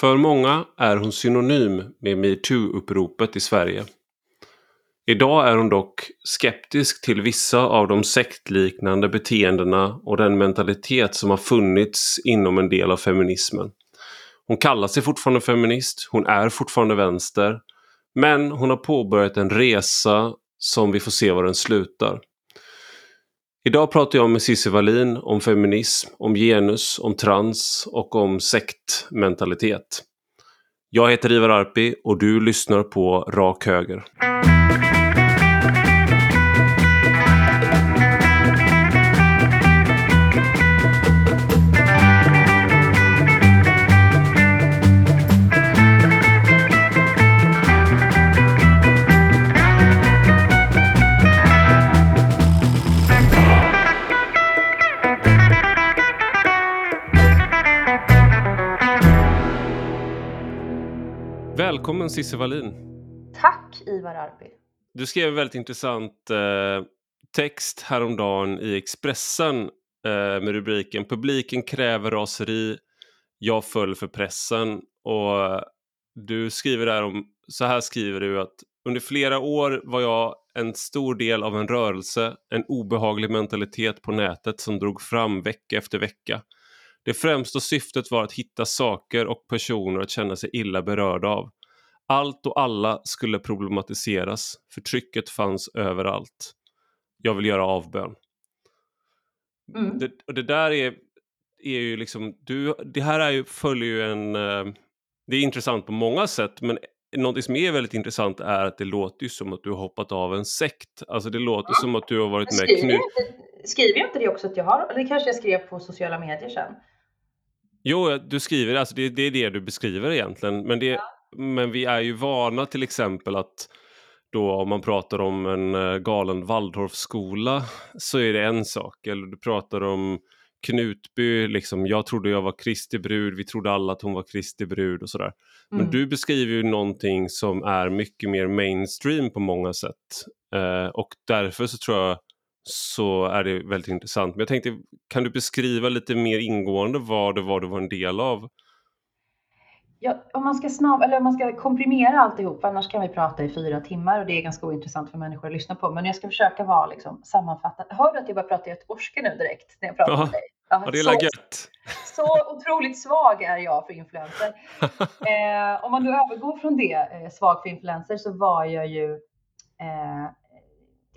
För många är hon synonym med metoo-uppropet i Sverige. Idag är hon dock skeptisk till vissa av de sektliknande beteendena och den mentalitet som har funnits inom en del av feminismen. Hon kallar sig fortfarande feminist, hon är fortfarande vänster, men hon har påbörjat en resa som vi får se var den slutar. Idag pratar jag med Cissi Wallin om feminism, om genus, om trans och om sektmentalitet. Jag heter Ivar Arpi och du lyssnar på Rak Höger. Välkommen Cissi Wallin! Tack Ivar Arpi! Du skrev en väldigt intressant eh, text häromdagen i Expressen eh, med rubriken Publiken kräver raseri, jag föll för pressen. Och du skriver där om, så här skriver du att under flera år var jag en stor del av en rörelse, en obehaglig mentalitet på nätet som drog fram vecka efter vecka. Det främsta syftet var att hitta saker och personer att känna sig illa berörda av. Allt och alla skulle problematiseras. Förtrycket fanns överallt. Jag vill göra avbön. Mm. Det, och det där är, är ju liksom, du, det här är ju, följer ju en, eh, det är intressant på många sätt men något som är väldigt intressant är att det låter ju som att du har hoppat av en sekt. Alltså det låter ja. som att du har varit med... Skriver, knyt... skriver jag inte det också att jag har? Eller kanske jag skrev på sociala medier sen? Jo, du skriver, alltså det, det är det du beskriver egentligen. Men, det, ja. Men vi är ju vana till exempel att då om man pratar om en uh, galen Waldorfskola så är det en sak. Eller du pratar om Knutby, liksom, jag trodde jag var Kristi brud, vi trodde alla att hon var Kristi brud och sådär. Men mm. du beskriver ju någonting som är mycket mer mainstream på många sätt. Uh, och därför så tror jag så är det väldigt intressant. Men jag tänkte, kan du beskriva lite mer ingående vad det var du var en del av? Ja, om man ska snabb, eller om man ska komprimera alltihop, annars kan vi prata i fyra timmar och det är ganska ointressant för människor att lyssna på. Men jag ska försöka vara liksom sammanfattad. Hör du att jag börjar prata göteborgska nu direkt när jag pratar ja, med dig? Ja, det är så, gött. så otroligt svag är jag för influencer. eh, om man då övergår från det, eh, svag för influencer, så var jag ju eh,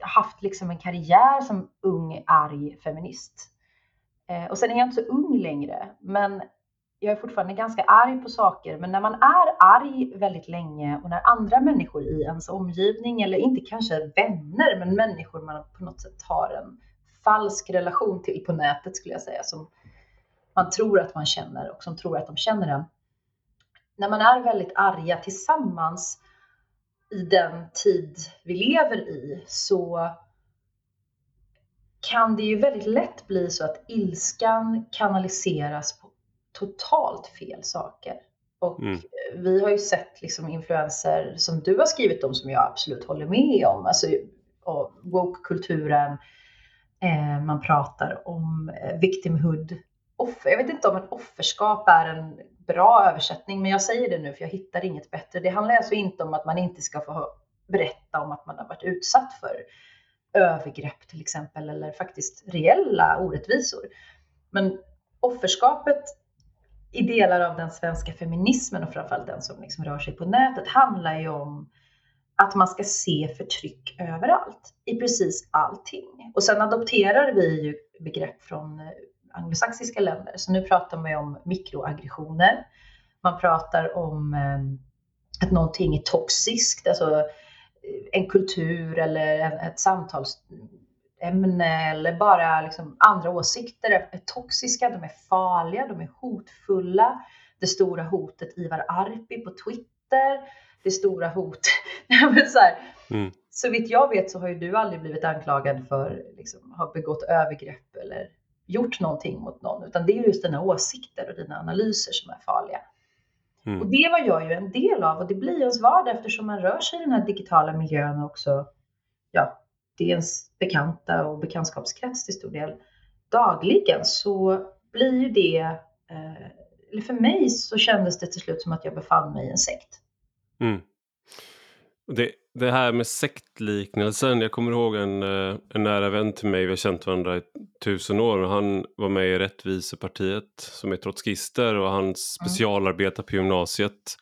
haft liksom en karriär som ung, arg feminist. Eh, och sen är jag inte så ung längre, men jag är fortfarande ganska arg på saker. Men när man är arg väldigt länge och när andra människor i ens omgivning, eller inte kanske vänner, men människor man på något sätt har en falsk relation till på nätet skulle jag säga, som man tror att man känner och som tror att de känner en. När man är väldigt arga tillsammans i den tid vi lever i så kan det ju väldigt lätt bli så att ilskan kanaliseras på totalt fel saker. Och mm. vi har ju sett liksom influenser som du har skrivit om som jag absolut håller med om. Alltså woke-kulturen, eh, man pratar om eh, victimhood. Offer, jag vet inte om ett offerskap är en bra översättning, men jag säger det nu för jag hittar inget bättre. Det handlar alltså inte om att man inte ska få berätta om att man har varit utsatt för övergrepp till exempel, eller faktiskt reella orättvisor. Men offerskapet i delar av den svenska feminismen och framförallt den som liksom rör sig på nätet handlar ju om att man ska se förtryck överallt, i precis allting. Och sen adopterar vi ju begrepp från eh, anglosaxiska länder. Så nu pratar man ju om mikroaggressioner. Man pratar om eh, att någonting är toxiskt, alltså eh, en kultur eller ett samtals samtalsämne eller bara liksom andra åsikter är toxiska, de är farliga, de är hotfulla. Det stora hotet Ivar Arpi på Twitter, det stora hot. så, här, mm. så vitt jag vet så har ju du aldrig blivit anklagad för liksom, ha begått övergrepp eller gjort någonting mot någon, utan det är just dina åsikter och dina analyser som är farliga. Mm. Och det var jag ju en del av och det blir ens vardag eftersom man rör sig i den här digitala miljön också. Ja, det är ens bekanta och bekantskapskrets till stor del dagligen så blir ju det eh, eller för mig så kändes det till slut som att jag befann mig i en sekt. Mm. Det, det här med sektliknelsen, jag kommer ihåg en, eh, en nära vän till mig, vi har känt varandra i tusen år, och han var med i Rättvisepartiet som är trotskister och hans mm. specialarbete på gymnasiet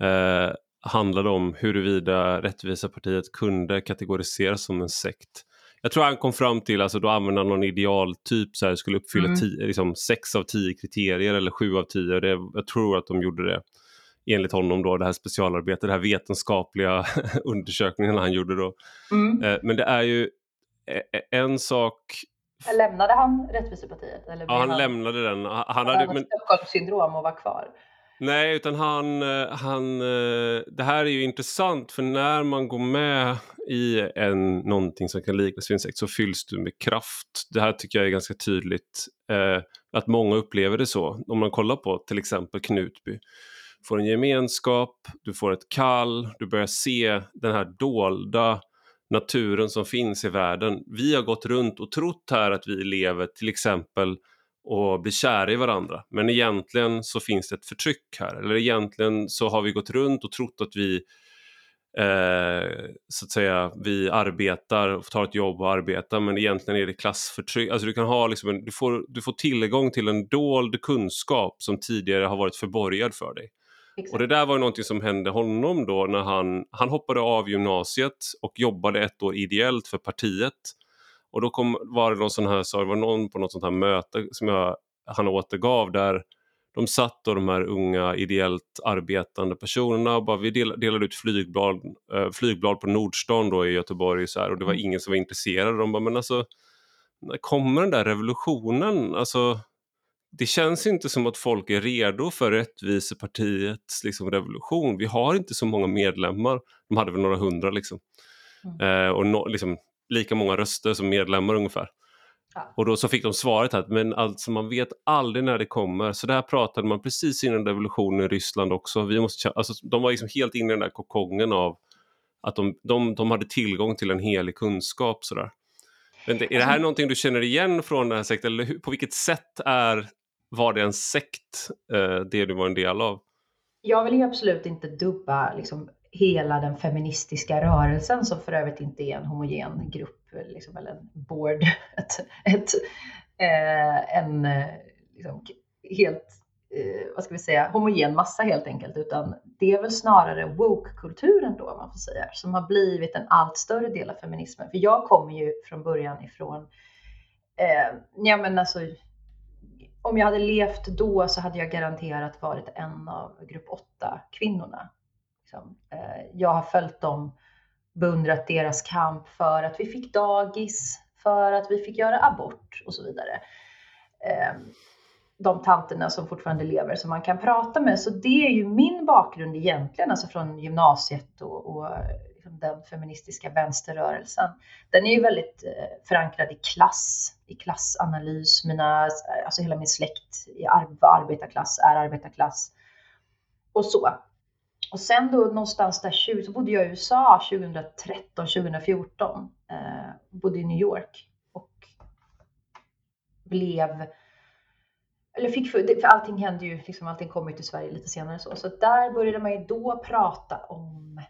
eh, handlade om huruvida Rättvisepartiet kunde kategoriseras som en sekt. Jag tror han kom fram till, alltså då använde han någon idealtyp, så här, skulle uppfylla mm. tio, liksom sex av tio kriterier eller sju av tio. Det, jag tror att de gjorde det enligt honom då, det här specialarbetet, det här vetenskapliga undersökningen han gjorde då. Mm. Eh, men det är ju e, e, en sak Lämnade han Rättvisepartiet? Eller ja, han, han lämnade den. Han, han hade men... Stockholmssyndrom och var kvar. Nej, utan han, eh, han... Eh, det här är ju intressant för när man går med i en, någonting som kan liknas vid en sekt så fylls du med kraft. Det här tycker jag är ganska tydligt eh, att många upplever det så. Om man kollar på till exempel Knutby Du får en gemenskap, du får ett kall, du börjar se den här dolda naturen som finns i världen. Vi har gått runt och trott här att vi lever till exempel och blir kära i varandra. Men egentligen så finns det ett förtryck här. Eller egentligen så har vi gått runt och trott att vi eh, så att säga, vi arbetar och tar ett jobb och arbetar men egentligen är det klassförtryck. Alltså du, kan ha liksom en, du, får, du får tillgång till en dold kunskap som tidigare har varit förborgad för dig. Exakt. Och det där var ju någonting som hände honom då när han, han hoppade av gymnasiet och jobbade ett år ideellt för partiet. Och då kom, var det någon sån här, så var någon på något sånt här möte som jag, han återgav där de satt då de här unga ideellt arbetande personerna och bara vi delade ut flygblad, äh, flygblad på Nordstan då i Göteborg så här, och det var mm. ingen som var intresserad. De bara, men alltså, när kommer den där revolutionen? Alltså, det känns inte som att folk är redo för Rättvisepartiets liksom, revolution. Vi har inte så många medlemmar. De hade väl några hundra liksom. Mm. Eh, och no, liksom, lika många röster som medlemmar ungefär. Ja. Och då så fick de svaret att men alltså man vet aldrig när det kommer. Så där pratade man precis innan revolutionen i Ryssland också. Vi måste, alltså, de var liksom helt inne i den där kokongen av att de, de, de hade tillgång till en helig kunskap. Sådär. Men är det här alltså- någonting du känner igen från den här sekten? Eller på vilket sätt är var det en sekt, eh, det du var en del av? Jag vill ju absolut inte dubba liksom, hela den feministiska rörelsen som för övrigt inte är en homogen grupp liksom, eller en board, ett, ett, eh, en eh, liksom, helt, eh, vad ska vi säga, homogen massa helt enkelt, utan det är väl snarare woke-kulturen då, man får säga, som har blivit en allt större del av feminismen. För jag kommer ju från början ifrån, eh, ja men alltså om jag hade levt då så hade jag garanterat varit en av grupp 8 kvinnorna. Liksom, eh, jag har följt dem, beundrat deras kamp för att vi fick dagis, för att vi fick göra abort och så vidare. Ehm, de tanterna som fortfarande lever som man kan prata med. Så det är ju min bakgrund egentligen, alltså från gymnasiet och, och liksom den feministiska vänsterrörelsen. Den är ju väldigt eh, förankrad i klass, i klassanalys. Mina, alltså hela min släkt i arbetarklass, är arbetarklass och så. Och sen då någonstans där 20, så bodde jag i USA 2013, 2014. Eh, bodde i New York och blev eller fick, för allting hände ju, liksom allting kom ju till Sverige lite senare så. Så där började man ju då prata om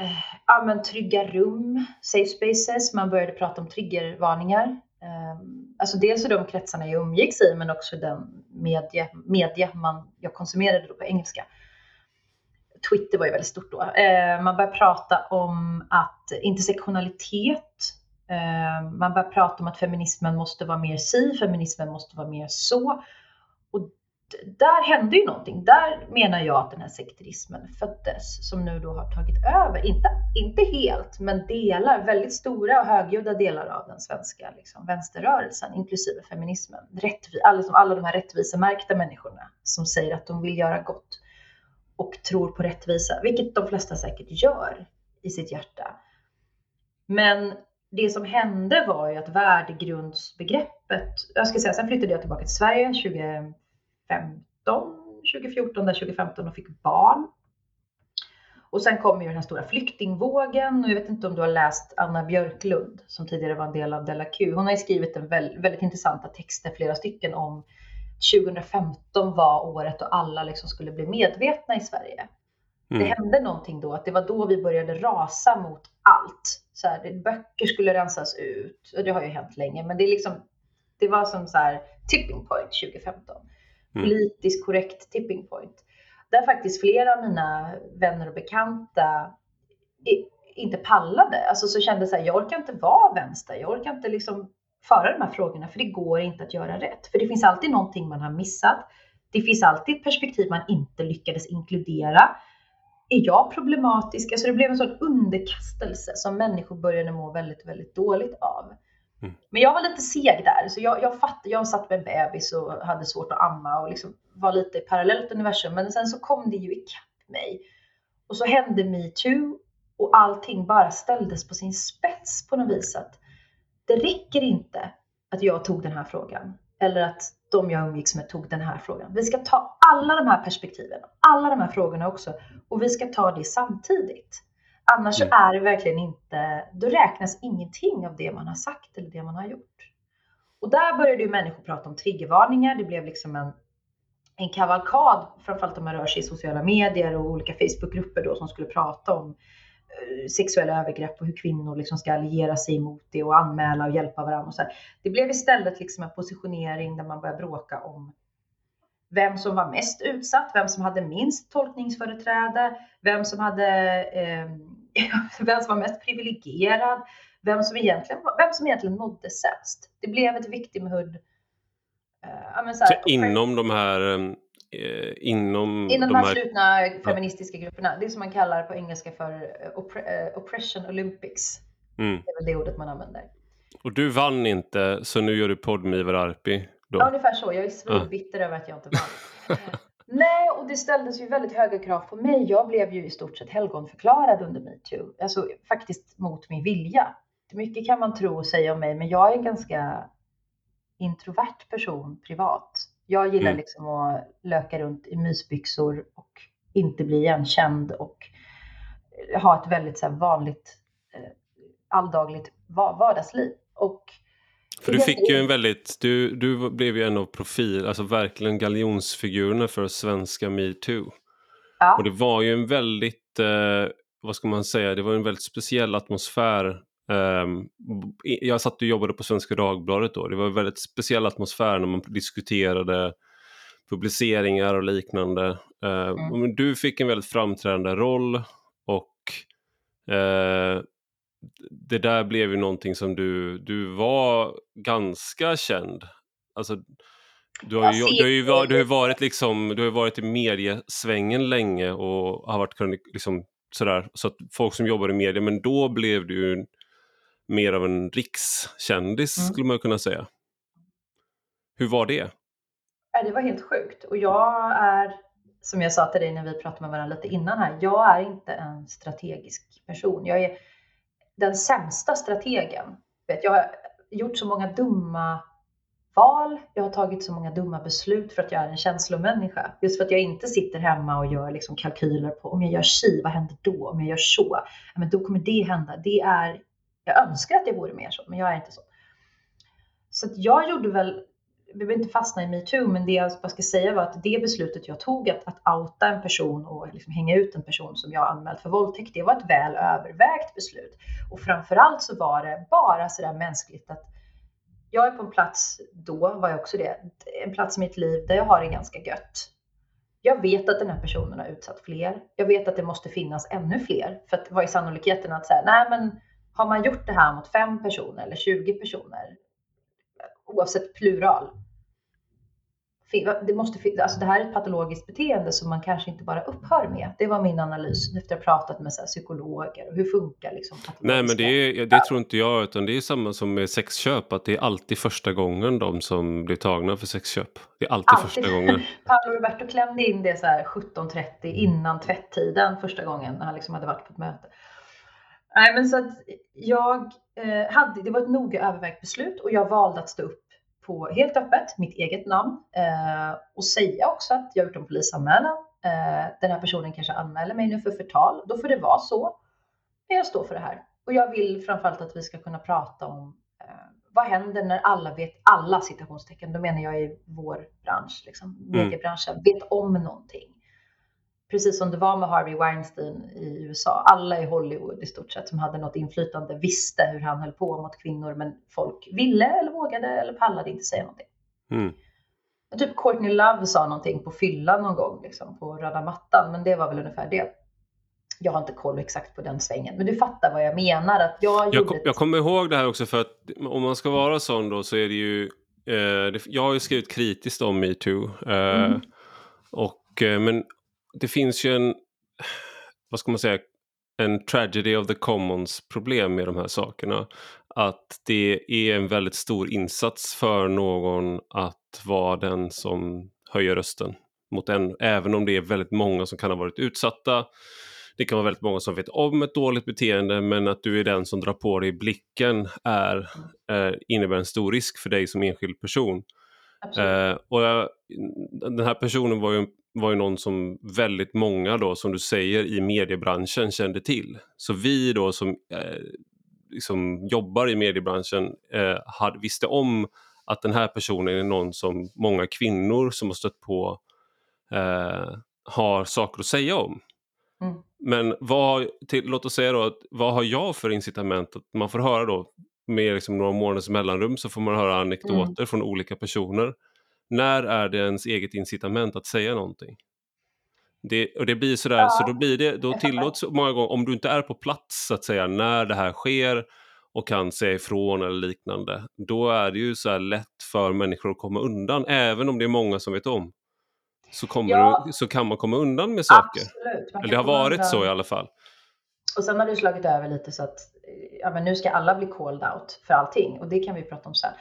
eh, ja, men trygga rum, safe spaces. Man började prata om triggervarningar. Eh, alltså dels i de kretsarna jag umgicks i, men också den media, media man, jag konsumerade då på engelska. Twitter var ju väldigt stort då. Eh, man började prata om att intersektionalitet eh, man började prata om att feminismen måste vara mer si, feminismen måste vara mer så. Och där hände ju någonting. Där menar jag att den här sekterismen föddes som nu då har tagit över, inte, inte helt, men delar, väldigt stora och högljudda delar av den svenska liksom, vänsterrörelsen, inklusive feminismen. Rättvi, alla, liksom, alla de här rättvisemärkta människorna som säger att de vill göra gott och tror på rättvisa, vilket de flesta säkert gör i sitt hjärta. Men det som hände var ju att värdegrundsbegreppet, jag ska säga, sen flyttade jag tillbaka till Sverige 2015, 2014, där 2015 och fick barn. Och sen kom ju den här stora flyktingvågen och jag vet inte om du har läst Anna Björklund som tidigare var en del av Della Q. Hon har ju skrivit en väldigt, väldigt intressanta texter, flera stycken om 2015 var året då alla liksom skulle bli medvetna i Sverige. Mm. Det hände någonting då, att det var då vi började rasa mot allt. Så här, böcker skulle rensas ut, och det har ju hänt länge, men det, är liksom, det var som så här tipping point 2015. Mm. Politiskt korrekt tipping point. Där faktiskt flera av mina vänner och bekanta inte pallade. Alltså så kände så här, jag orkar inte vara vänster, jag orkar inte liksom föra de här frågorna, för det går inte att göra rätt. För det finns alltid någonting man har missat. Det finns alltid ett perspektiv man inte lyckades inkludera. Är jag problematisk? Alltså det blev en sån underkastelse som människor började må väldigt, väldigt dåligt av. Mm. Men jag var lite seg där, så jag, jag fattade, jag satt med bebis och hade svårt att amma och liksom var lite i parallellt universum. Men sen så kom det ju ikapp mig. Och så hände metoo och allting bara ställdes på sin spets på något vis. Att det räcker inte att jag tog den här frågan eller att de jag umgicks med tog den här frågan. Vi ska ta alla de här perspektiven, alla de här frågorna också och vi ska ta det samtidigt. Annars mm. är det verkligen inte, då räknas ingenting av det man har sagt eller det man har gjort. Och där började ju människor prata om triggervarningar. Det blev liksom en, en kavalkad, framförallt om man rör sig i sociala medier och olika Facebookgrupper då som skulle prata om sexuella övergrepp och hur kvinnor liksom ska alliera sig mot det och anmäla och hjälpa varandra. Och så här. Det blev istället liksom en positionering där man började bråka om vem som var mest utsatt, vem som hade minst tolkningsföreträde, vem som, hade, eh, vem som var mest privilegierad, vem som egentligen, vem som egentligen mådde sämst. Det blev ett victimhood. Eh, så, så inom de här um eh, inom, inom de, här, slutna feministiska grupperna. Det som man kallar på engelska för eh, oppre eh, oppression olympics. Mm. Det är väl det ordet man använder. Och du vann inte, så nu gör du podd med Ivar Arpi? Då. Ja, ungefär så. Jag är svinbitter ja. över att jag inte vann. Nej, och det ställdes ju väldigt höga krav på mig. Jag blev ju i stort sett helgonförklarad under metoo. Alltså faktiskt mot min vilja. Mycket kan man tro och säga om mig, men jag är en ganska introvert person privat. Jag gillar mm. liksom att löka runt i mysbyxor och inte bli igenkänd och ha ett väldigt så vanligt eh, alldagligt vardagsliv. Och för du fick ju en väldigt, du, du blev ju en av profil, alltså verkligen galjonsfigurerna för svenska metoo. Ja. Och det var ju en väldigt, eh, vad ska man säga, det var en väldigt speciell atmosfär Um, jag satt och jobbade på Svenska Dagbladet då. Det var en väldigt speciell atmosfär när man diskuterade publiceringar och liknande. Uh, mm. Du fick en väldigt framträdande roll och uh, det där blev ju någonting som du, du var ganska känd. Alltså, du har, ju, du, har ju, du har varit liksom, du har varit i mediesvängen länge och har varit liksom sådär, så att folk som jobbar i media, men då blev du mer av en rikskändis mm. skulle man kunna säga. Hur var det? Det var helt sjukt och jag är, som jag sa till dig när vi pratade med varandra lite innan här, jag är inte en strategisk person. Jag är den sämsta strategen. Jag har gjort så många dumma val, jag har tagit så många dumma beslut för att jag är en känslomänniska. Just för att jag inte sitter hemma och gör liksom kalkyler på om jag gör si, vad händer då? Om jag gör så, men då kommer det hända. Det är jag önskar att det vore mer så, men jag är inte så. Så att jag gjorde väl, vi behöver inte fastna i metoo, men det jag bara ska säga var att det beslutet jag tog att, att outa en person och liksom hänga ut en person som jag anmält för våldtäkt, det var ett väl övervägt beslut. Och framförallt så var det bara sådär mänskligt att jag är på en plats, då var jag också det, en plats i mitt liv där jag har det ganska gött. Jag vet att den här personen har utsatt fler. Jag vet att det måste finnas ännu fler. För att vad är sannolikheten att säga, nej men har man gjort det här mot fem personer eller 20 personer, oavsett plural, det, måste, alltså det här är ett patologiskt beteende som man kanske inte bara upphör med. Det var min analys efter att ha pratat med så psykologer och hur funkar liksom Nej men det, är, det tror inte jag utan det är samma som med sexköp att det är alltid första gången de som blir tagna för sexköp. Det är alltid, alltid. första gången. Paolo Roberto klämde in det så här 17.30 innan tvätttiden första gången när han liksom hade varit på ett möte. Nej, men så att jag eh, hade, det var ett noga övervägt beslut och jag valde att stå upp på helt öppet, mitt eget namn eh, och säga också att jag gjort en polisanmälan. Eh, den här personen kanske anmäler mig nu för förtal. Då får det vara så. Men jag står för det här och jag vill framförallt att vi ska kunna prata om eh, vad händer när alla vet, alla citationstecken, då menar jag i vår bransch, liksom, Mm. mediebranschen, vet om någonting. Precis som det var med Harvey Weinstein i USA. Alla i Hollywood i stort sett som hade något inflytande visste hur han höll på mot kvinnor, men folk ville eller vågade eller pallade inte säga någonting. Mm. Typ Courtney Love sa någonting på fyllan någon gång liksom, på röda mattan, men det var väl ungefär det. Jag har inte koll exakt på den svängen, men du fattar vad jag menar. Att jag, Jag, kom, ett- jag kommer ihåg det här också för att om man ska vara sån då så är det ju... Eh, det, jag har ju skrivit kritiskt om metoo. Eh, Mm. och, eh, men det finns ju en... Vad ska man säga? En tragedy of the commons problem med de här sakerna. Att det är en väldigt stor insats för någon att vara den som höjer rösten mot en, även om det är väldigt många som kan ha varit utsatta. Det kan vara väldigt många som vet om ett dåligt beteende men att du är den som drar på dig blicken är, eh, innebär en stor risk för dig som enskild person. Eh, och jag, den här personen var ju, var ju någon som väldigt många då, som du säger, i mediebranschen kände till. Så vi då som eh, liksom jobbar i mediebranschen eh, hade, visste om att den här personen är någon som många kvinnor som har stött på eh, har saker att säga om. Mm. Men vad, till, låt oss säga då, att, vad har jag för incitament? Att man får höra då med liksom några månaders mellanrum så får man höra anekdoter från olika personer. När är det ens eget incitament att säga någonting? Det, och det blir sådär, Ja, så då blir det, då tillåts många gånger, om du inte är på plats så att säga, när det här sker och kan säga ifrån eller liknande, då är det ju så här lätt för människor att komma undan, även om det är många som vet om. Så, kommer Ja. du, så kan man komma undan med saker. Eller det har varit undan. så i alla fall. Och sen har det slagit över lite så att ja, men nu ska alla bli called out för allting och det kan vi prata om sen.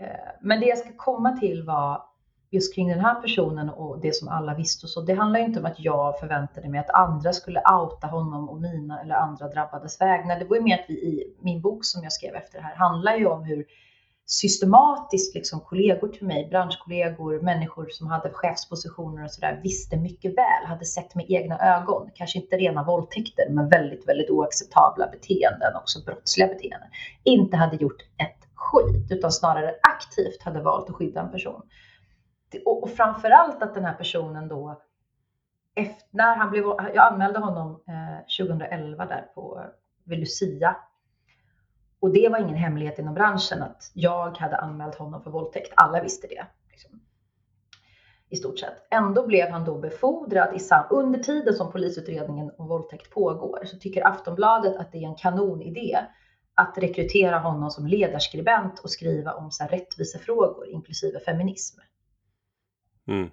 Eh, men det jag ska komma till var just kring den här personen och det som alla visste och så. Det handlar ju inte om att jag förväntade mig att andra skulle outa honom och mina eller andra drabbades vägnar. Det var ju mer att vi i min bok som jag skrev efter det här handlar ju om hur systematiskt liksom kollegor till mig, branschkollegor, människor som hade chefspositioner och sådär visste mycket väl, hade sett med egna ögon, kanske inte rena våldtäkter, men väldigt, väldigt oacceptabla beteenden, också brottsliga beteenden, inte hade gjort ett skit, utan snarare aktivt hade valt att skydda en person. Och, framför framförallt att den här personen då, efter, när han blev, jag anmälde honom eh, 2011 där på, vid Lucia, och det var ingen hemlighet inom branschen att jag hade anmält honom för våldtäkt. Alla visste det. Liksom. I stort sett. Ändå blev han då befordrad i sam- under tiden som polisutredningen om våldtäkt pågår så tycker Aftonbladet att det är en kanonidé att rekrytera honom som ledarskribent och skriva om så här rättvisefrågor inklusive feminism. Mm.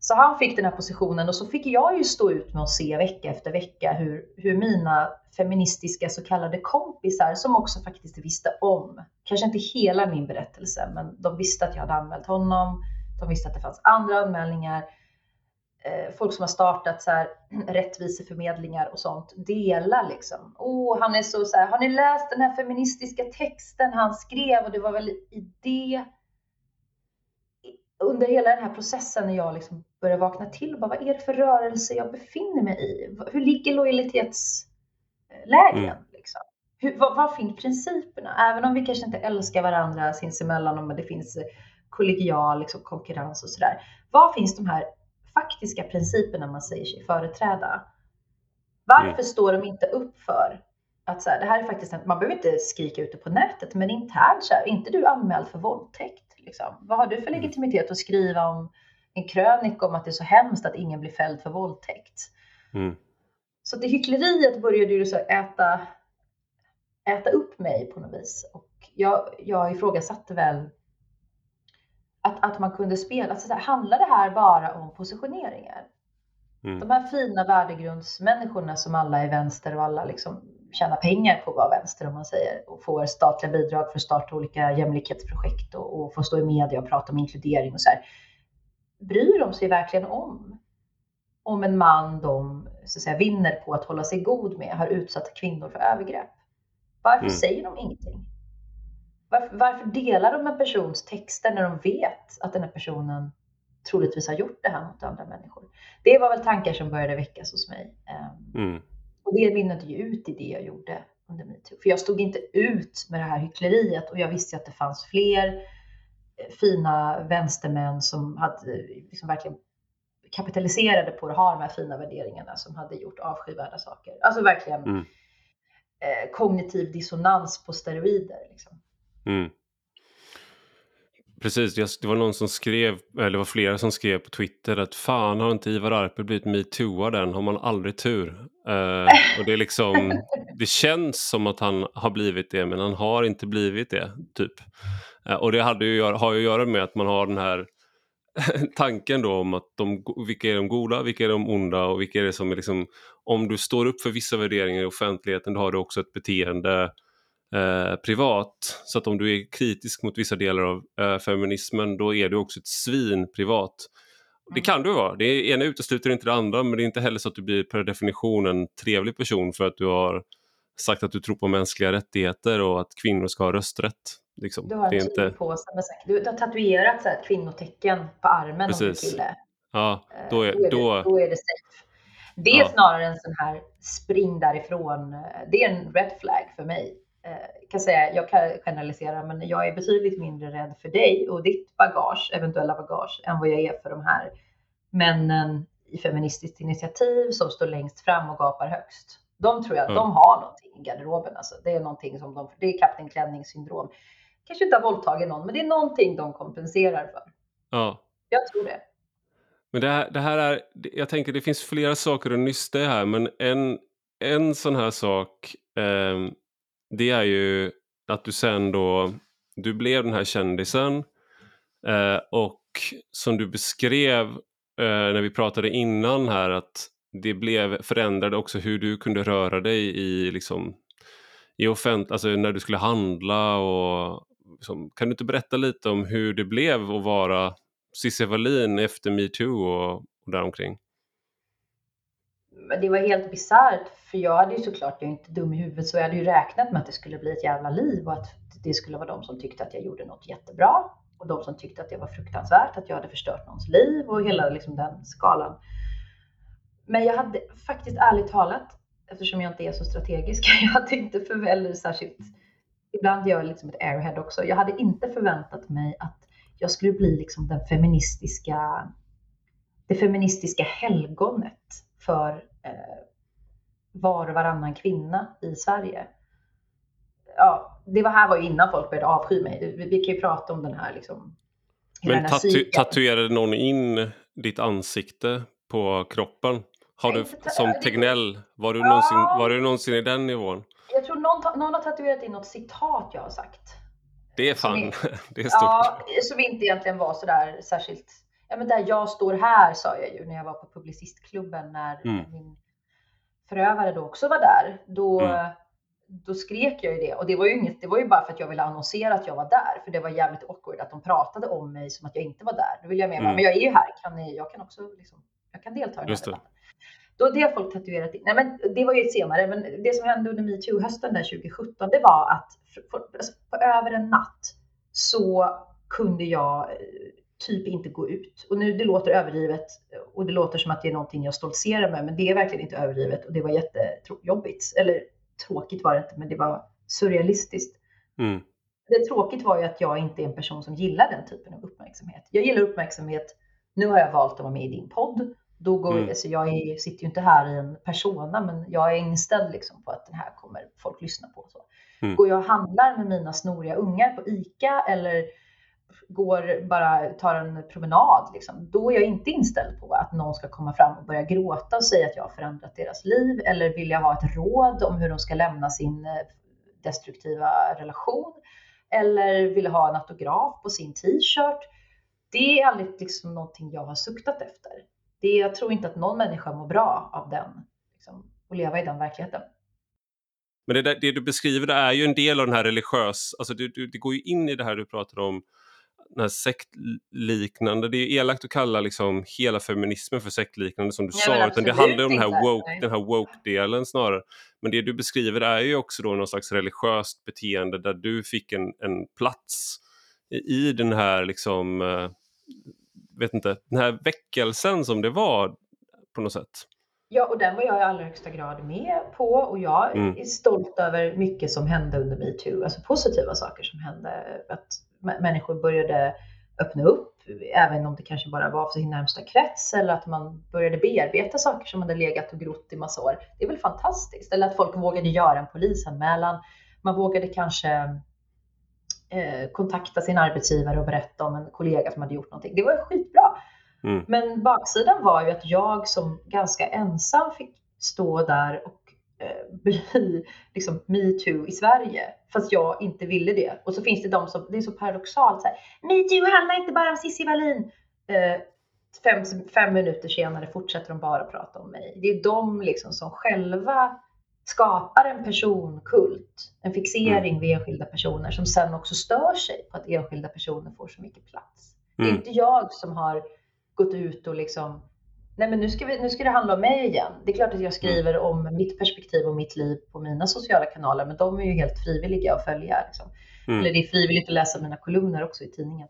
Så han fick den här positionen och så fick jag ju stå ut med att se vecka efter vecka hur, hur mina feministiska så kallade kompisar som också faktiskt visste om, kanske inte hela min berättelse, men de visste att jag hade anmält honom. De visste att det fanns andra anmälningar. Eh, folk som har startat så här, rättviseförmedlingar och sånt delar liksom. Åh, han är så, så här, har ni läst den här feministiska texten han skrev? Och det var väl i det under hela den här processen när jag liksom började vakna till, bara, vad är det för rörelse jag befinner mig i? Hur ligger lojalitetslägen? Mm. Liksom? Hur, vad, vad finns principerna? Även om vi kanske inte älskar varandra sinsemellan, men det finns kollegial liksom, konkurrens och sådär. Var finns de här faktiska principerna man säger sig företräda? Varför Mm. står de inte upp för att så här, det här är faktiskt en, man behöver inte skrika ut det på nätet, men internt så här, är inte du anmäld för våldtäkt? Liksom? Vad har du för Mm. legitimitet att skriva om en krönika om att det är så hemskt att ingen blir fälld för våldtäkt? Mm. Så det hyckleriet började ju så äta, äta upp mig på något vis. Och jag, jag ifrågasatte väl att, att man kunde spela, alltså så här, handlar det här bara om positioneringar? Mm. De här fina värdegrundsmänniskorna som alla är vänster och alla liksom tjänar pengar på att vara vänster om man säger och får statliga bidrag för att starta olika jämlikhetsprojekt och, och få stå i media och prata om inkludering och så här. Bryr de sig verkligen om om en man de så att säga, vinner på att hålla sig god med har utsatt kvinnor för övergrepp? Varför Mm. säger de ingenting? Varför, varför delar de en persons texter när de vet att den här personen troligtvis har gjort det här mot andra människor? Det var väl tankar som började väckas hos mig. Ehm, Mm. och det mynnade ju ut i det jag gjorde under metoo. För jag stod inte ut med det här hyckleriet och jag visste att det fanns fler eh, fina vänstermän som hade liksom verkligen kapitaliserade på att ha de här fina värderingarna som hade gjort avskyvärda saker. Alltså verkligen mm. eh, kognitiv dissonans på steroider. Liksom. Mm. Precis, det var någon som skrev, eller det var flera som skrev på Twitter att fan har inte Ivar Arpe blivit metooad än, har man aldrig tur? Uh, och det är liksom, det känns som att han har blivit det men han har inte blivit det, typ. Uh, och det hade ju, har ju att göra med att man har den här tanken då om att de, vilka är de goda, vilka är de onda och vilka är det som är liksom, om du står upp för vissa värderingar i offentligheten då har du också ett beteende eh, privat. Så att om du är kritisk mot vissa delar av eh, feminismen då är du också ett svin privat. Det kan du vara, det ena utesluter inte det andra men det är inte heller så att du blir per definition en trevlig person för att du har sagt att du tror på mänskliga rättigheter och att kvinnor ska ha rösträtt. Liksom. Du har en inte... på du, du har tatuerat så här, kvinnotecken på armen Precis. om du kille. Ja, då är, då, är då... Det, då är det safe. Det är ja. snarare en sån här spring därifrån. Det är en red flag för mig. Eh, kan säga, jag kan generalisera, men jag är betydligt mindre rädd för dig och ditt bagage, eventuella bagage, än vad jag är för de här männen i Feministiskt initiativ som står längst fram och gapar högst. De tror jag, mm. de har någonting i garderoben. Alltså. Det är någonting som de, det är Kapten Klänning syndrom. Kanske inte har våldtagit någon, men det är någonting de kompenserar för. Ja. Jag tror det. Men det här, det här är, jag tänker det finns flera saker att nysta i här, men en, en sån här sak eh, det är ju att du sen då, du blev den här kändisen eh, och som du beskrev eh, när vi pratade innan här att det blev förändrade också hur du kunde röra dig i liksom i offent alltså när du skulle handla och liksom, kan du inte berätta lite om hur det blev att vara Cissi Wallin efter metoo och, och däromkring? Det var helt bisarrt för jag hade ju såklart, jag är inte dum i huvudet, så jag hade ju räknat med att det skulle bli ett jävla liv och att det skulle vara de som tyckte att jag gjorde något jättebra och de som tyckte att det var fruktansvärt, att jag hade förstört någons liv och hela liksom den skalan. Men jag hade faktiskt ärligt talat, eftersom jag inte är så strategisk, jag hade inte förväntat särskilt, ibland gör jag liksom ett airhead också, jag hade inte förväntat mig att jag skulle bli liksom den feministiska, det feministiska helgonet för var och varannan kvinna i Sverige. Ja, det var här var ju innan folk började avsky mig. Vi, vi kan ju prata om den här liksom. Men tatu tatuerade någon in ditt ansikte på kroppen? Har du, som Tegnell, var du, någonsin, var du någonsin i den nivån? Jag tror någon, någon har tatuerat in något citat jag har sagt. Det är fan, är, det är stort. Ja, som inte egentligen var sådär särskilt ja, men där jag står här sa jag ju när jag var på Publicistklubben när mm. min förövare då också var där. Då, mm. då skrek jag ju det och det var ju inget, det var ju bara för att jag ville annonsera att jag var där, för det var jävligt awkward att de pratade om mig som att jag inte var där. Då vill jag med mm. men jag är ju här, kan ni, jag kan också liksom, jag kan delta i den här debatten. Då det har folk tatuerat in. Nej, men det var ju senare, men det som hände under metoo-hösten där 2017, det var att för, alltså, på över en natt så kunde jag typ inte gå ut. Och nu det låter överdrivet och det låter som att det är någonting jag stoltserar med, men det är verkligen inte överdrivet och det var jättejobbigt. Eller tråkigt var det inte, men det var surrealistiskt. Mm. Det tråkigt var ju att jag inte är en person som gillar den typen av uppmärksamhet. Jag gillar uppmärksamhet. Nu har jag valt att vara med i din podd. Då går, mm. alltså jag är, sitter ju inte här i en persona, men jag är inställd liksom på att den här kommer folk lyssna på. Så. Mm. Går jag och handlar med mina snoriga ungar på ICA eller går bara tar en promenad, liksom, då är jag inte inställd på att någon ska komma fram och börja gråta och säga att jag har förändrat deras liv eller vill jag ha ett råd om hur de ska lämna sin eh, destruktiva relation eller vill ha en autograf på sin t-shirt. Det är aldrig liksom någonting jag har suktat efter. Det, jag tror inte att någon människa mår bra av den, liksom, och leva i den verkligheten. Men det, där, det du beskriver är ju en del av den här religiös, alltså det, det går ju in i det här du pratar om den här sektliknande, det är elakt att kalla liksom hela feminismen för sektliknande som du ja, sa, utan det handlar om den här, woke, den här woke-delen snarare. Men det du beskriver är ju också då någon slags religiöst beteende där du fick en, en plats i, den här liksom, uh, vet inte, den här väckelsen som det var på något sätt. Ja, och den var jag i allra högsta grad med på och jag mm. är stolt över mycket som hände under metoo, alltså positiva saker som hände. Att människor började öppna upp, även om det kanske bara var för sin närmsta krets eller att man började bearbeta saker som hade legat och grott i massa år. Det är väl fantastiskt. Eller att folk vågade göra en polisanmälan. Man vågade kanske eh, kontakta sin arbetsgivare och berätta om en kollega som hade gjort någonting. Det var skitbra. Mm. Men baksidan var ju att jag som ganska ensam fick stå där och bli liksom metoo i Sverige. Fast jag inte ville det. Och så finns det de som, det är så paradoxalt så här, metoo handlar inte bara om Cissi Wallin. Eh, fem, fem minuter senare fortsätter de bara prata om mig. Det är de liksom som själva skapar en personkult, en fixering mm. vid enskilda personer som sen också stör sig på att enskilda personer får så mycket plats. Mm. Det är mm. inte jag som har gått ut och liksom Nej men nu ska, vi, nu ska det handla om mig igen. Det är klart att jag skriver mm. om mitt perspektiv och mitt liv på mina sociala kanaler, men de är ju helt frivilliga att följa. Liksom. Mm. Eller det är frivilligt att läsa mina kolumner också i tidningen.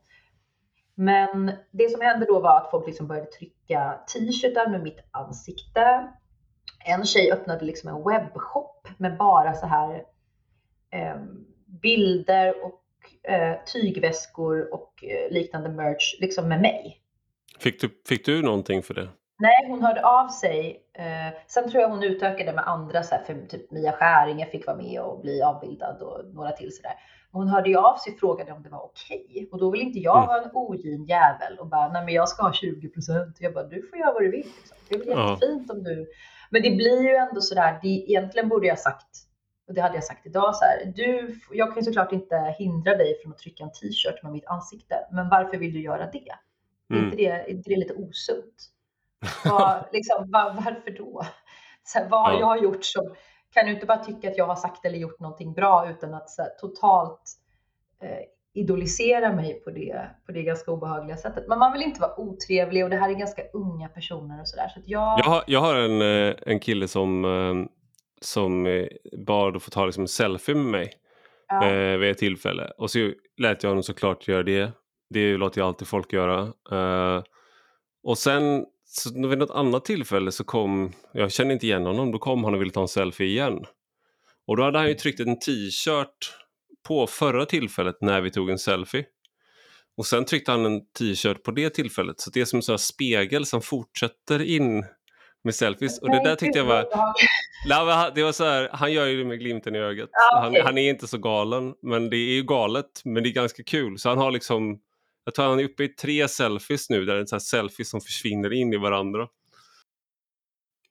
Men det som hände då var att folk liksom började trycka t-shirtar med mitt ansikte. En tjej öppnade liksom en webbshop med bara så här eh, bilder och eh, tygväskor och eh, liknande merch liksom med mig. Fick du, fick du någonting för det? Nej, hon hörde av sig. Eh, sen tror jag hon utökade med andra, så här, för typ Mia Skäringer fick vara med och bli avbildad och några till sådär. Hon hörde ju av sig och frågade om det var okej. Okay. Och då vill inte jag mm. vara en ogin jävel och bara, nej men jag ska ha 20 procent. Jag bara, du får göra vad du vill. Liksom. Det är väl ja. jättefint om du... Men det blir ju ändå sådär, det, egentligen borde jag sagt, och det hade jag sagt idag, så här, du, jag kan såklart inte hindra dig från att trycka en t-shirt med mitt ansikte, men varför vill du göra det? Mm. Är, inte det är inte det lite osunt? Var, liksom, var, varför då? Så här, vad har ja. jag gjort som... Kan du inte bara tycka att jag har sagt eller gjort någonting bra utan att här, totalt eh, idolisera mig på det, på det ganska obehagliga sättet. Men man vill inte vara otrevlig och det här är ganska unga personer och sådär. Så, jag... Jag, har, jag har en, eh, en kille som, eh, som eh, bad att få ta liksom en selfie med mig ja. eh, vid ett tillfälle. Och så lät jag honom såklart göra det. Det låter jag alltid folk göra. Eh, och sen så vid något annat tillfälle så kom, jag kände inte igen honom, då kom han och ville ta en selfie igen. Och då hade han ju tryckt en t-shirt på förra tillfället när vi tog en selfie. Och sen tryckte han en t-shirt på det tillfället, så det är som en sån spegel som fortsätter in med selfies. Och det där tyckte jag var... det var så här, han gör ju det med glimten i ögat. han, han, är inte så galen, men det är ju galet, men det är ganska kul. Så han har liksom jag tror han är uppe i tre selfies nu, där det är så selfies som försvinner in i varandra.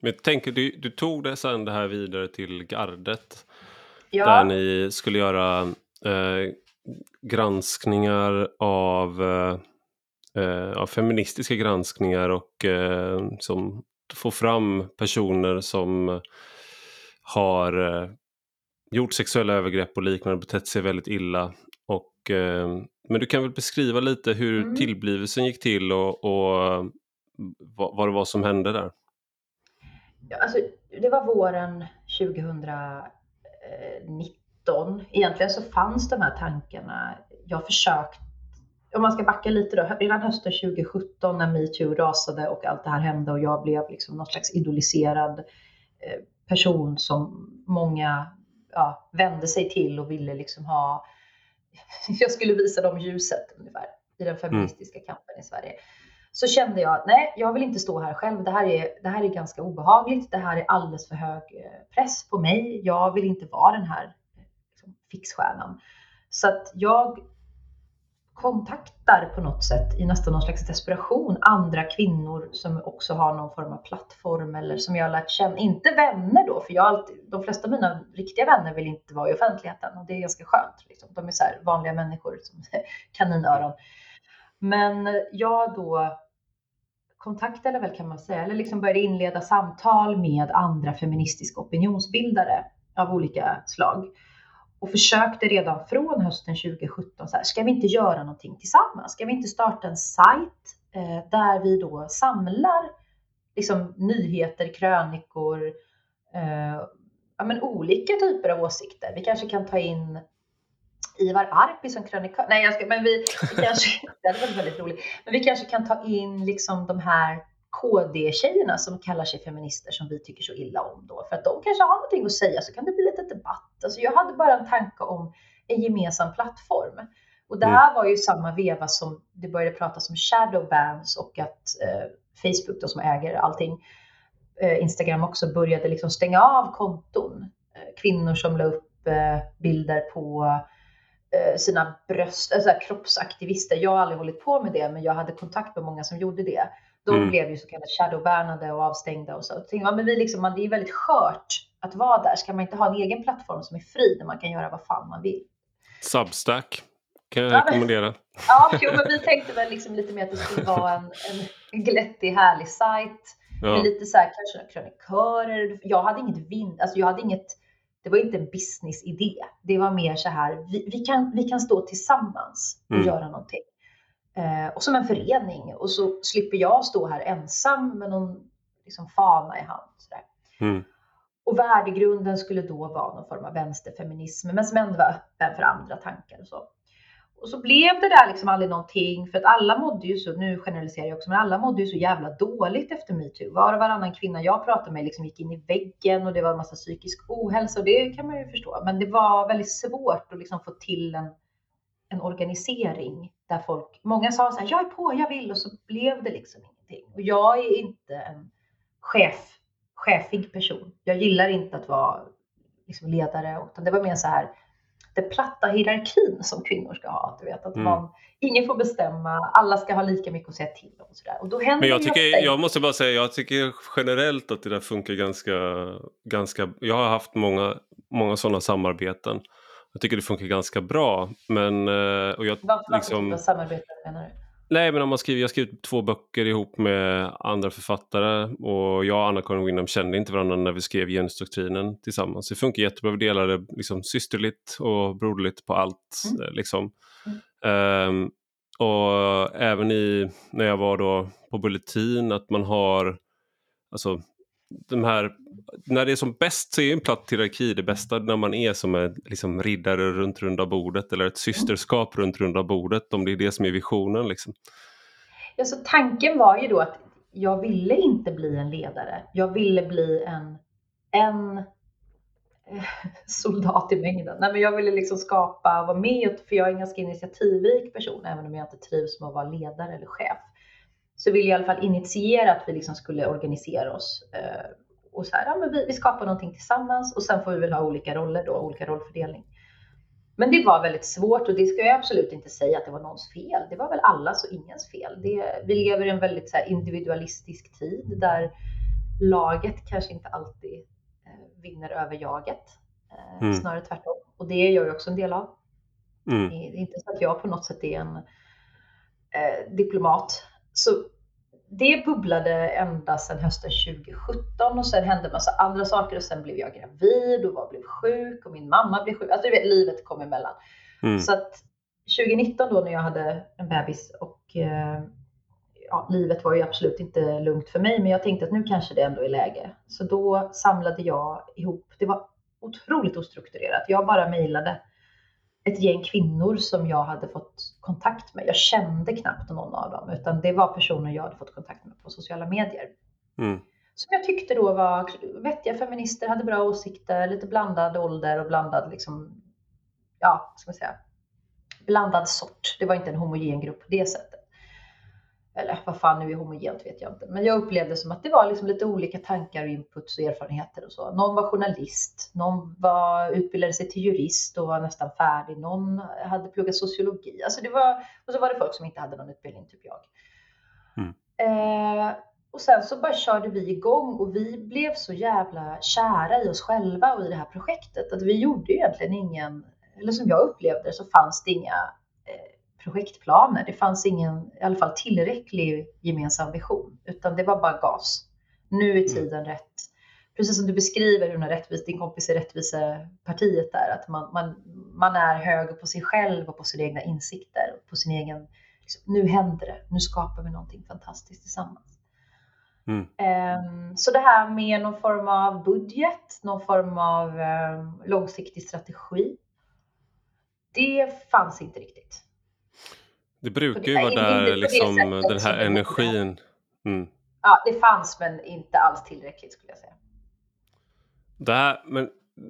Men tänker, du, du tog det sen det här vidare till gardet. Ja. Där ni skulle göra eh, granskningar av, eh, av feministiska granskningar och eh, som få fram personer som har eh, gjort sexuella övergrepp och liknande, betett sig väldigt illa och eh, men du kan väl beskriva lite hur mm. tillblivelsen gick till och, och vad, vad det var som hände där? Ja, alltså, det var våren 2019. Egentligen så fanns de här tankarna. Jag försökt, om man ska backa lite då, redan hösten 2017 när metoo rasade och allt det här hände och jag blev liksom någon slags idoliserad eh, person som många ja, vände sig till och ville liksom ha jag skulle visa dem ljuset ungefär i den feministiska kampen i Sverige. Så kände jag att nej, jag vill inte stå här själv. Det här är, det här är ganska obehagligt. Det här är alldeles för hög eh, press på mig. Jag vill inte vara den här liksom, fixstjärnan. Så att jag kontaktar på något sätt i nästan någon slags desperation andra kvinnor som också har någon form av plattform eller som jag har lärt känna, inte vänner då, för jag alltid, de flesta av mina riktiga vänner vill inte vara i offentligheten och det är ganska skönt. Liksom. De är så vanliga människor som kaninöron. Men jag då kontaktade väl kan man säga, eller liksom började inleda samtal med andra feministiska opinionsbildare av olika slag och försökte redan från hösten 2017 så här, ska vi inte göra någonting tillsammans? Ska vi inte starta en sajt eh, där vi då samlar liksom, nyheter, krönikor, eh, ja, men olika typer av åsikter. Vi kanske kan ta in Ivar Arpi som krönikör. Nej, jag ska, men vi, vi kanske, det hade varit väldigt roligt. Men vi kanske kan ta in liksom de här KD-tjejerna som kallar sig feminister som vi tycker så illa om då. För att de kanske har någonting att säga så kan det bli lite debatt. Alltså jag hade bara en tanke om en gemensam plattform. Och det mm. här var ju samma veva som det började pratas om shadow bans och att eh, Facebook då som äger allting, eh, Instagram också, började liksom stänga av konton. Eh, kvinnor som la upp eh, bilder på eh, sina bröst, alltså kroppsaktivister. Jag har aldrig hållit på med det, men jag hade kontakt med många som gjorde det. De mm. blev ju så kallat shadowbannade och avstängda och så. Ja, men vi liksom, det är väldigt skört att vara där. Ska man inte ha en egen plattform som är fri där man kan göra vad fan man vill? Substack kan jag ja, rekommendera. ja, jo, men vi tänkte väl liksom lite mer att det skulle vara en, en glättig, härlig sajt. Ja. Med lite så här kanske krönikörer. Jag hade inget vind, alltså jag hade inget, det var inte en businessidé. Det var mer så här, vi, vi, kan, vi kan stå tillsammans och mm. göra någonting. Eh, och som en förening. Och så slipper jag stå här ensam med någon liksom, fana i hand. Mm. Och värdegrunden skulle då vara någon form av vänsterfeminism, men som ändå var öppen för andra tankar och så. Och så blev det där liksom aldrig någonting för att alla mådde ju så, nu generaliserar jag också, men alla mådde ju så jävla dåligt efter metoo. Var och varannan kvinna jag pratade med liksom gick in i väggen och det var en massa psykisk ohälsa och det kan man ju förstå. Men det var väldigt svårt att liksom få till en, en organisering där folk, många sa så här, jag är på, jag vill och så blev det liksom ingenting. Och jag är inte en chef, chefig person. Jag gillar inte att vara liksom ledare, utan det var mer så här, den platta hierarkin som kvinnor ska ha. Du vet, att mm. man, ingen får bestämma, alla ska ha lika mycket att säga till om. Och, sådär. och då händer Men jag, tycker, jag måste bara säga, jag tycker generellt att det där funkar ganska, ganska... Jag har haft många, många sådana samarbeten. Jag tycker det funkar ganska bra. Men, eh, och jag, Vad för liksom, samarbeten menar du? Nej, men om man skriver, jag har skrivit två böcker ihop med andra författare och jag och Anna-Karin Winham kände inte varandra när vi skrev genusdoktrinen tillsammans. Det funkar jättebra, vi delade liksom systerligt och broderligt på allt. Mm. Eh, liksom. Mm. Um, och även i, när jag var då på Bulletin, att man har alltså, de här, när det är som bäst så är en platt hierarki det bästa när man är som en liksom, riddare runt runda bordet eller ett systerskap runt runda bordet om det är det som är visionen. Liksom. Ja, så tanken var ju då att jag ville inte bli en ledare. Jag ville bli en, en eh, soldat i mängden. Nej, men jag ville liksom skapa, vara med, för jag är en ganska initiativrik person, även om jag inte trivs med att vara ledare eller chef så vill jag i alla fall initiera att vi liksom skulle organisera oss eh, och så här, ja, men vi, vi skapar någonting tillsammans och sen får vi väl ha olika roller då, olika rollfördelning. Men det var väldigt svårt och det ska jag absolut inte säga att det var någons fel. Det var väl allas och ingens fel. Det, vi lever i en väldigt så individualistisk tid där laget kanske inte alltid eh, vinner över jaget. Eh, mm. Snarare tvärtom. Och det gör jag också en del av. Mm. Det är inte så att jag på något sätt är en eh, diplomat så det bubblade ända sedan hösten 2017 och sen hände massa andra saker och sen blev jag gravid och var, blev sjuk och min mamma blev sjuk. Alltså du vet, livet kom emellan. Mm. Så att 2019 då när jag hade en bebis och eh, ja, livet var ju absolut inte lugnt för mig, men jag tänkte att nu kanske det ändå är läge. Så då samlade jag ihop, det var otroligt ostrukturerat. Jag bara mejlade ett gäng kvinnor som jag hade fått kontakt med. Jag kände knappt någon av dem, utan det var personer jag hade fått kontakt med på sociala medier. Mm. Som jag tyckte då var vettiga feminister, hade bra åsikter, lite blandad ålder och blandad liksom, ja, ska man säga, blandad sort. Det var inte en homogen grupp på det sättet eller vad fan nu är homogent vet jag inte. Men jag upplevde som att det var liksom lite olika tankar och inputs och erfarenheter och så. Någon var journalist, någon var, utbildade sig till jurist och var nästan färdig. Någon hade pluggat sociologi. Alltså det var, och så var det folk som inte hade någon utbildning, typ jag. Mm. Eh, och sen så bara körde vi igång och vi blev så jävla kära i oss själva och i det här projektet att vi gjorde egentligen ingen, eller som jag upplevde det så fanns det inga projektplaner. Det fanns ingen, i alla fall tillräcklig gemensam vision, utan det var bara gas. Nu är mm. tiden mm. rätt. Precis som du beskriver hur rättvis, din kompis i Rättvisepartiet där, att man, man, man är hög på sig själv och på sina egna insikter, på sin egen, liksom, nu händer det, nu skapar vi någonting fantastiskt tillsammans. Mm. Um, så det här med någon form av budget, någon form av um, långsiktig strategi, det fanns inte riktigt. Det brukar ju vara där liksom den här energin. Mm. Ja, det fanns men inte alls tillräckligt skulle jag säga. Det här, men,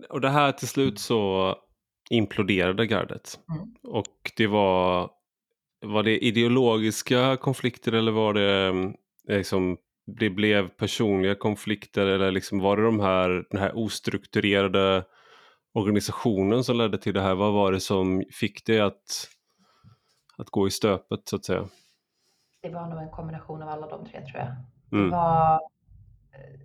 och det här till slut så imploderade gardet. Mm. Och det var, var det ideologiska konflikter eller var det mm, liksom, det blev personliga konflikter eller liksom var det de här, den här ostrukturerade organisationen som ledde till det här? Vad var det som fick det att, att gå i stöpet så att säga? Det var nog en kombination av alla de tre tror jag. Mm. Var... eh,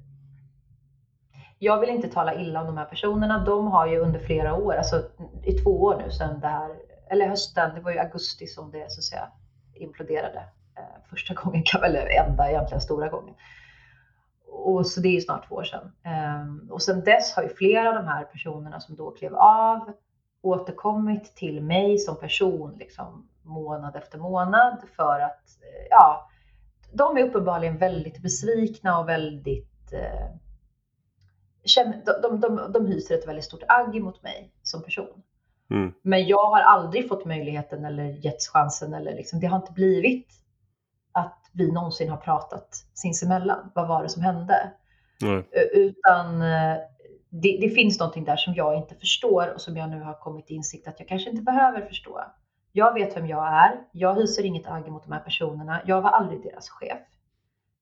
Jag vill inte tala illa om de här personerna. De har ju under flera år, alltså i två år nu sedan det här, eller hösten, det var ju augusti som det så att säga imploderade. Eh, första gången, eller enda egentligen stora gången. Och så det är ju snart två år sedan. Ehm, och sedan dess har ju flera av de här personerna som då klev av återkommit till mig som person liksom månad efter månad för att eh, ja, de är uppenbarligen väldigt besvikna och väldigt eh, de, de, de, de hyser ett väldigt stort agg mot mig som person. Mm. Men jag har aldrig fått möjligheten eller getts chansen eller liksom, det har inte blivit att vi någonsin har pratat sinsemellan. Vad var det som hände? Nej. Utan eh, det, det finns någonting där som jag inte förstår och som jag nu har kommit till insikt att jag kanske inte behöver förstå. Jag vet vem jag är. Jag hyser inget agg mot de här personerna. Jag var aldrig deras chef.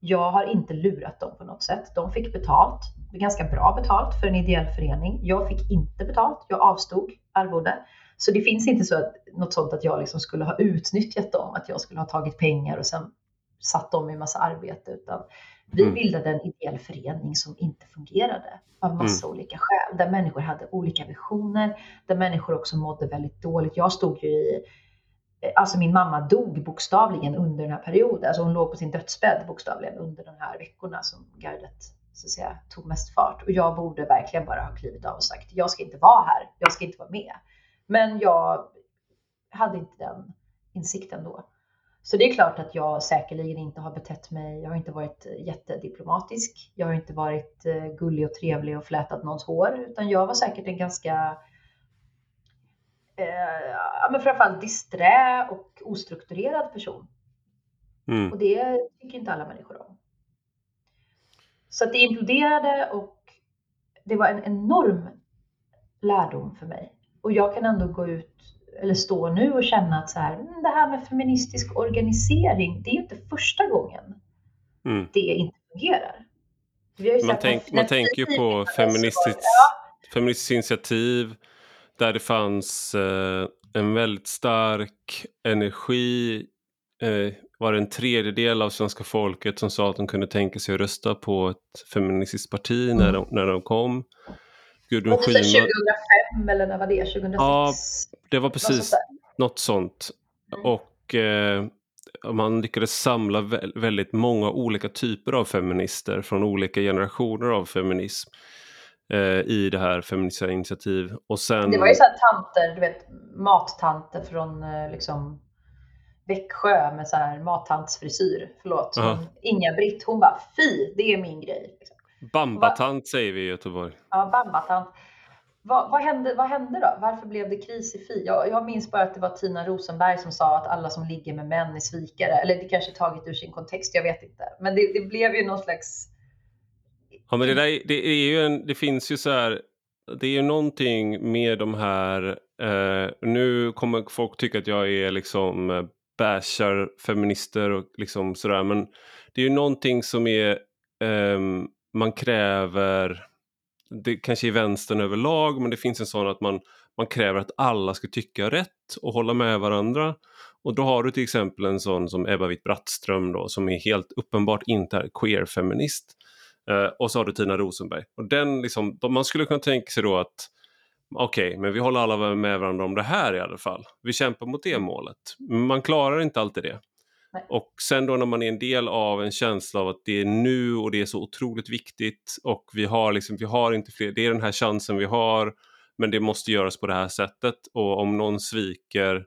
Jag har inte lurat dem på något sätt. De fick betalt, ganska bra betalt för en ideell förening. Jag fick inte betalt. Jag avstod arvode. Så det finns inte så att, något sånt att jag liksom skulle ha utnyttjat dem, att jag skulle ha tagit pengar och sen satt dem i massa arbete. Utan vi Mm. bildade en ideell förening som inte fungerade av massa olika skäl. Där människor hade olika visioner, där människor också mådde väldigt dåligt. Jag stod ju i Alltså min mamma dog bokstavligen under den här perioden. Alltså hon låg på sin dödsbädd bokstavligen under de här veckorna som gardet så att säga, tog mest fart. Och jag borde verkligen bara ha klivit av och sagt jag ska inte vara här, jag ska inte vara med. Men jag hade inte den insikten då. Så det är klart att jag säkerligen inte har betett mig, jag har inte varit jättediplomatisk, jag har inte varit eh, gullig och trevlig och flätat någons hår, utan jag var säkert en ganska eh, men framförallt disträ och ostrukturerad person. Mm. Och det tycker inte alla människor om. Så att det imploderade och det var en enorm lärdom för mig. Och jag kan ändå gå ut, eller stå nu och känna att så här, "Mm, det här med feministisk organisering, det är inte första gången Mm. det inte fungerar. Man, tänk, man tänker ju på feministiskt, Ja, feministiskt initiativ där det fanns eh, en väldigt stark energi. Eh, var det en tredjedel av svenska folket som sa att de kunde tänka sig att rösta på ett feministiskt parti när, de, när de kom. Gudrun Schyman, 2005 eller när var det? 2006? Ja, det var precis något sånt. Mm. Och eh, man lyckades samla vä- väldigt många olika typer av feminister från olika generationer av feminism eh, i det här feministiska initiativ. Och sen... Det var ju så här tanter, du vet mattanter från eh, liksom Växjö med så här mattantsfrisyr. Förlåt. Inga-Britt, hon bara fy, det är min grej. Liksom. Bambatant säger vi i Göteborg. Ja, bambatant. Vad, vad, hände, vad hände då? Varför blev det kris i Fi? Jag, jag minns bara att det var Tina Rosenberg som sa att alla som ligger med män är svikare. Eller det kanske är taget ur sin kontext, jag vet inte. Men det, det blev ju någon slags... Ja, men det, där, det, är ju en, det finns ju så här, det är ju någonting med de här, eh, nu kommer folk tycka att jag är liksom eh, bashar feminister och liksom sådär, men det är ju någonting som är, ehm, man kräver, det kanske är vänstern överlag, men det finns en sån att man, man kräver att alla ska tycka rätt och hålla med varandra. Och då har du till exempel en sån som Ebba Witt-Brattström då, som är helt uppenbart inte är queer-feminist. Eh, och så har du Tina Rosenberg. Och den liksom, man skulle kunna tänka sig då att okej, men vi håller alla med varandra om det här i alla fall. Vi kämpar mot det målet. Men man klarar inte alltid det. Nej. Och sen då när man är en del av en känsla av att det är nu och det är så otroligt viktigt och vi har liksom, vi har inte fler, det är den här chansen vi har, men det måste göras på det här sättet och om någon sviker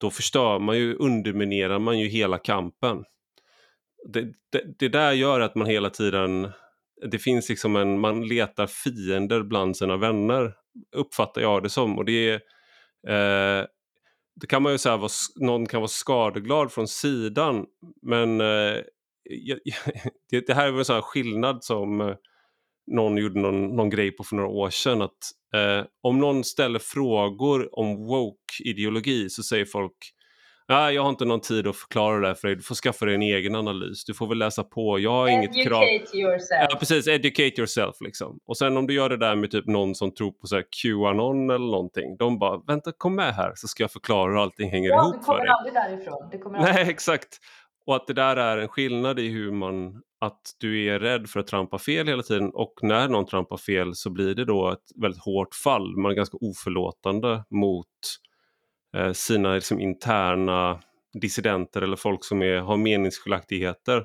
då förstör man ju, underminerar man ju hela kampen. Det, det, det där gör att man hela tiden, det finns liksom en, man letar fiender bland sina vänner, uppfattar jag det som. Och det är, eh, det kan man ju säga, att någon kan vara skadeglad från sidan, men eh, det, det här är väl en sån här skillnad som eh, någon gjorde någon, någon grej på för några år sedan. Att, eh, om någon ställer frågor om woke-ideologi så säger folk Nej, jag har inte någon tid att förklara det här för dig. Du får skaffa dig en egen analys. Du får väl läsa på. Jag har educate inget krav. yourself. Ja, precis. Educate yourself liksom. Och sen om du gör det där med typ någon som tror på så här Qanon eller någonting. De bara, vänta kom med här så ska jag förklara hur allting hänger ja, ihop du kommer för dig. aldrig därifrån. Du kommer Nej, aldrig... exakt. Och att det där är en skillnad i hur man, att du är rädd för att trampa fel hela tiden och när någon trampar fel så blir det då ett väldigt hårt fall. Man är ganska oförlåtande mot eh, sina liksom, interna dissidenter eller folk som är, har meningsskiljaktigheter.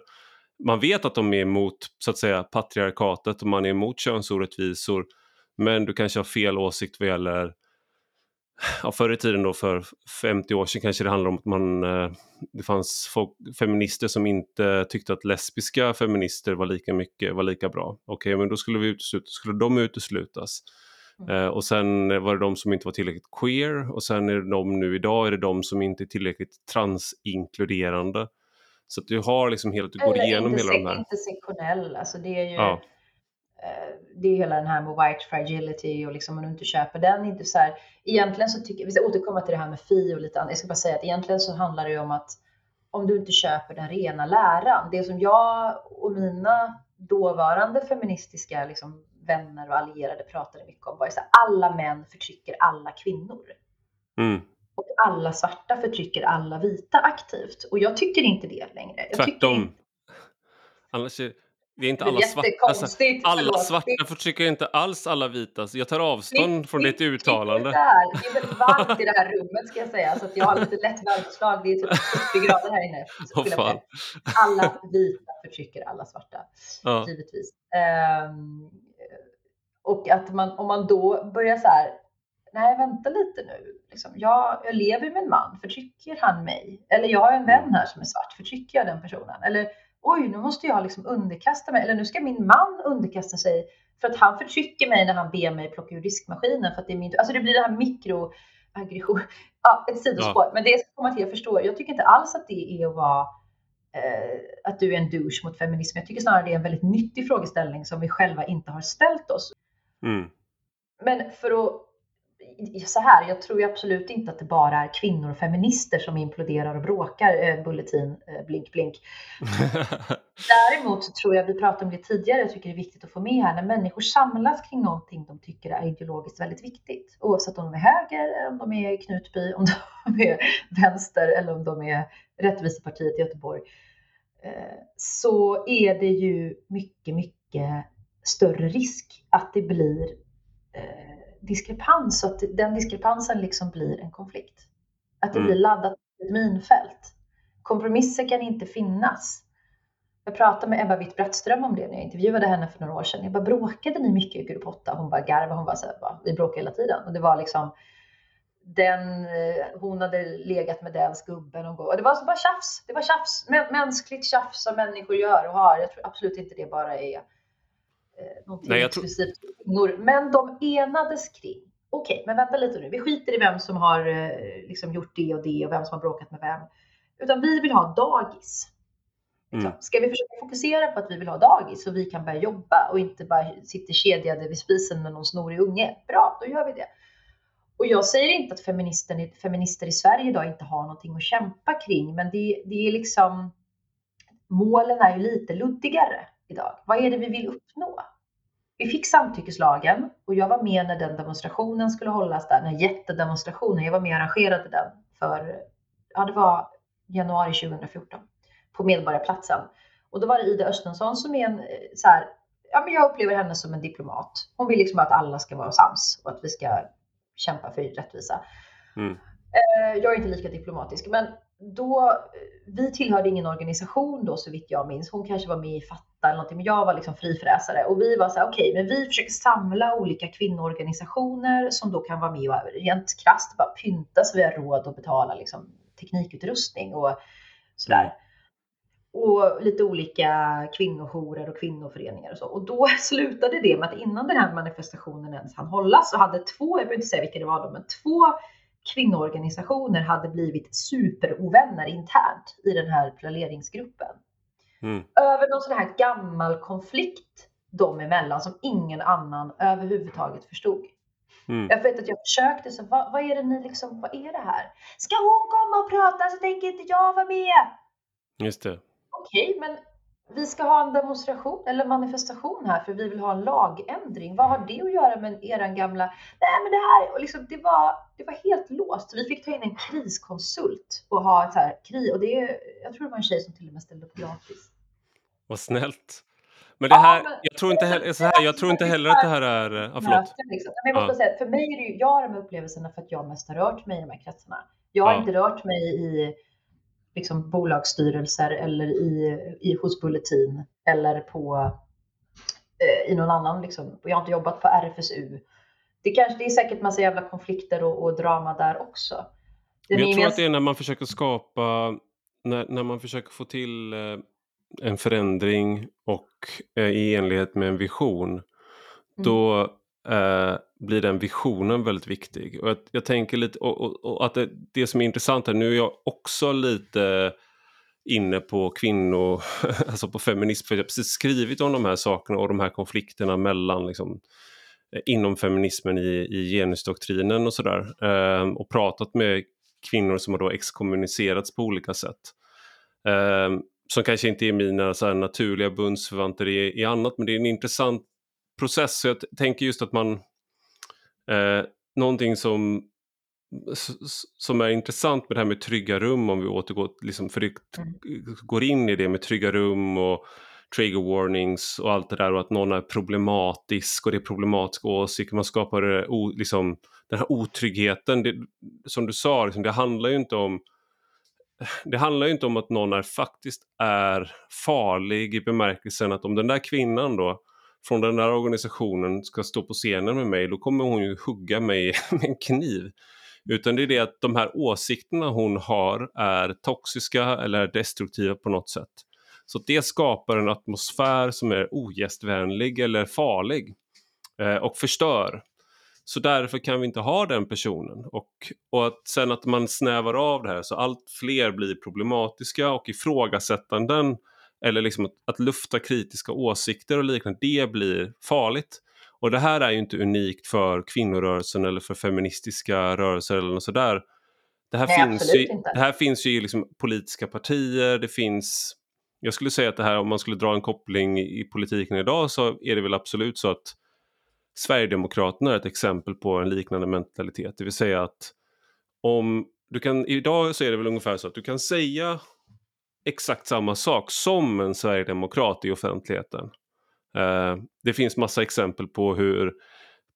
Man vet att de är emot så att säga patriarkatet och man är emot könsorättvisor men du kanske har fel åsikt vad gäller ja, förr i tiden då för 50 år sedan kanske det handlade om att man, eh, det fanns folk, feminister som inte tyckte att lesbiska feminister var lika mycket, var lika bra. Okej, okay, men då skulle, vi utesluta, skulle de uteslutas. Eh, och sen var det de som inte var tillräckligt queer och sen är det de nu idag är det de som inte är tillräckligt transinkluderande. Så att du har liksom helt, du går Eller igenom hela de här. intersektionell, alltså det är ju ja. Eh, det är hela den här med white fragility och liksom om du inte köper den, inte så här, egentligen så tycker, vi ska återkomma till det här med fi och lite annat, jag ska bara säga att egentligen så handlar det ju om att om du inte köper den rena läran, det som jag och mina dåvarande feministiska liksom, vänner och allierade pratade mycket om var att alla män förtrycker alla kvinnor. Mm. Och alla svarta förtrycker alla vita aktivt. Och jag tycker inte det längre. Jag Tvärtom. Inte... Annars är det är inte alla svarta. Alltså, alla svarta förtrycker inte alls alla vita. Så jag tar avstånd det, från ditt uttalande. Det är, det är väldigt varmt i det här rummet ska jag säga. Så jag har lite lätt värmeslag. Det är typ 40 grader här inne. Oh. Alla vita förtrycker alla svarta. Ja. Givetvis. Um, och att man, om man då börjar så här, nej vänta lite nu. Liksom, jag, jag lever med en man, förtrycker han mig? Eller jag har en vän här som är svart, förtrycker jag den personen? Eller oj, nu måste jag liksom underkasta mig. Eller nu ska min man underkasta sig för att han förtrycker mig när han ber mig plocka ur diskmaskinen. För att det, är min, alltså det blir det här mikroaggression. Ja, ett sidospår. Ja. Men det ska komma till, jag förstår, jag tycker inte alls att det är att vara eh, att du är en douche mot feminism. Jag tycker snarare det är en väldigt nyttig frågeställning som vi själva inte har ställt oss. Mm. Men för att så här, jag tror ju absolut inte att det bara är kvinnor och feminister som imploderar och bråkar, eh, Bulletin, eh, blink blink. Däremot så tror jag, vi pratade om det tidigare, jag tycker det är viktigt att få med här, när människor samlas kring någonting de tycker är ideologiskt väldigt viktigt, oavsett om de är höger, om de är Knutby, om de är vänster eller om de är Rättvisepartiet i Göteborg, eh, så är det ju mycket, mycket större risk att det blir eh, diskrepans, så att den diskrepansen liksom blir en konflikt. Att det mm. blir laddat ett minfält. Kompromisser kan inte finnas. Jag pratade med Ebba Witt-Brattström om det när jag intervjuade henne för några år sedan. Jag bara, bråkade ni mycket i grupp 8? Hon bara garvade, hon bara, så här, bara vi bråkade hela tiden. Och det var liksom, den, eh, hon hade legat med den skubben och, och det var så bara tjafs. Det var tjafs, mänskligt tjafs som människor gör och har. Jag tror absolut inte det bara är eh, någonting Nej, exklusivt tror... Men de enades kring, okej, okay, men vänta lite nu, vi skiter i vem som har eh, liksom gjort det och det och vem som har bråkat med vem. Utan vi vill ha dagis. Mm. Ska vi försöka fokusera på att vi vill ha dagis så vi kan börja jobba och inte bara sitter kedjade vid spisen med någon snorig unge? Bra, då gör vi det. Och jag säger inte att feminister i Sverige idag inte har någonting att kämpa kring, men det, det är liksom målen är ju lite luddigare idag. Vad är det vi vill uppnå? Vi fick samtyckeslagen och jag var med när den demonstrationen skulle hållas där, den jättedemonstrationen. Jag var med och arrangerade den för, ja det var januari 2014 på Medborgarplatsen. Och då var det Ida Östensson som är en eh, så här, ja men jag upplever henne som en diplomat. Hon vill liksom att alla ska vara sams och att vi ska kämpa för rättvisa. Mm. Eh, jag är inte lika diplomatisk, men då, vi tillhörde ingen organisation då så vitt jag minns. Hon kanske var med i Fatta eller någonting, men jag var liksom frifräsare och vi var så här, okej, okay, men vi försöker samla olika kvinnoorganisationer som då kan vara med och rent krasst bara pynta så vi har råd att betala liksom teknikutrustning och sådär. Och lite olika kvinnojourer och kvinnoföreningar och så. Och då slutade det med att innan den här manifestationen ens hann hållas så hade två, jag behöver inte säga vilka det var då, men två kvinnoorganisationer hade blivit superovänner internt i den här planeringsgruppen. Mm. Över någon sån här gammal konflikt dem emellan som ingen annan överhuvudtaget förstod. Mm. Jag vet att jag försökte, så vad, vad, är det ni liksom, vad är det här? Ska hon komma och prata så tänker inte jag vara med. Just det. Okej, men vi ska ha en demonstration eller manifestation här för vi vill ha en lagändring. Vad har det att göra med eran gamla... Nej men det här, och liksom, det, var, det var helt låst. Vi fick ta in en kriskonsult och ha ett så här krig. Och det jag tror det var en tjej som till och med ställde upp gratis. Vad snällt. Men det här, ja, men, jag, tror inte heller, så här, jag tror inte heller att det här är... Ja, förlåt. Liksom. Men jag måste ja. säga, för mig är det ju, jag har de upplevelserna för att jag mest har rört mig i de här kretsarna. Jag har ja. inte rört mig i liksom, bolagsstyrelser eller i, i, hos Bulletin eller på, eh, i någon annan. Liksom. Jag har inte jobbat på RFSU. Det, kanske, det är säkert massa jävla konflikter och, och drama där också. Men jag tror att det är när man försöker skapa, när, när man försöker få till eh, en förändring och eh, i enlighet med en vision. Mm. Då eh, blir den visionen väldigt viktig. Och jag, jag tänker lite, och, och, och att det, det, som är intressant här, nu är jag också lite inne på kvinnor, alltså på feminism, för jag har precis skrivit om de här sakerna och de här konflikterna mellan liksom, eh, inom feminismen i, i genusdoktrinen och sådär. Eh, och pratat med kvinnor som har då exkommunicerats på olika sätt. Eh, som kanske inte är mina så naturliga bundsförvanter i, i annat, men det är en intressant process. Så jag tänker just att man... Eh, någonting som, som är intressant med det här med trygga rum, om vi återgår, liksom, för det mm. går in i det med trygga rum och trigger warnings och allt det där och att någon är problematisk och det är problematiska åsikter. Man skapar o, liksom, den här otryggheten. Det, som du sa, liksom, det handlar ju inte om det handlar ju inte om att någon är faktiskt är farlig i bemärkelsen att om den där kvinnan då från den där organisationen ska stå på scenen med mig, då kommer hon ju hugga mig med en kniv. Utan det är det att de här åsikterna hon har är toxiska eller destruktiva på något sätt. Så det skapar en atmosfär som är ogästvänlig eller farlig eh, och förstör. Så därför kan vi inte ha den personen. Och, och att sen att man snävar av det här så allt fler blir problematiska och ifrågasättanden eller liksom att, att lufta kritiska åsikter och liknande, det blir farligt. Och det här är ju inte unikt för kvinnorörelsen eller för feministiska rörelser eller något sådär. Det här, Nej, finns ju, det här finns ju i liksom politiska partier, det finns... Jag skulle säga att det här, om man skulle dra en koppling i politiken idag så är det väl absolut så att Sverigedemokraterna är ett exempel på en liknande mentalitet. Det vill säga att om du kan, idag så är det väl ungefär så att du kan säga exakt samma sak som en sverigedemokrat i offentligheten. Uh, det finns massa exempel på hur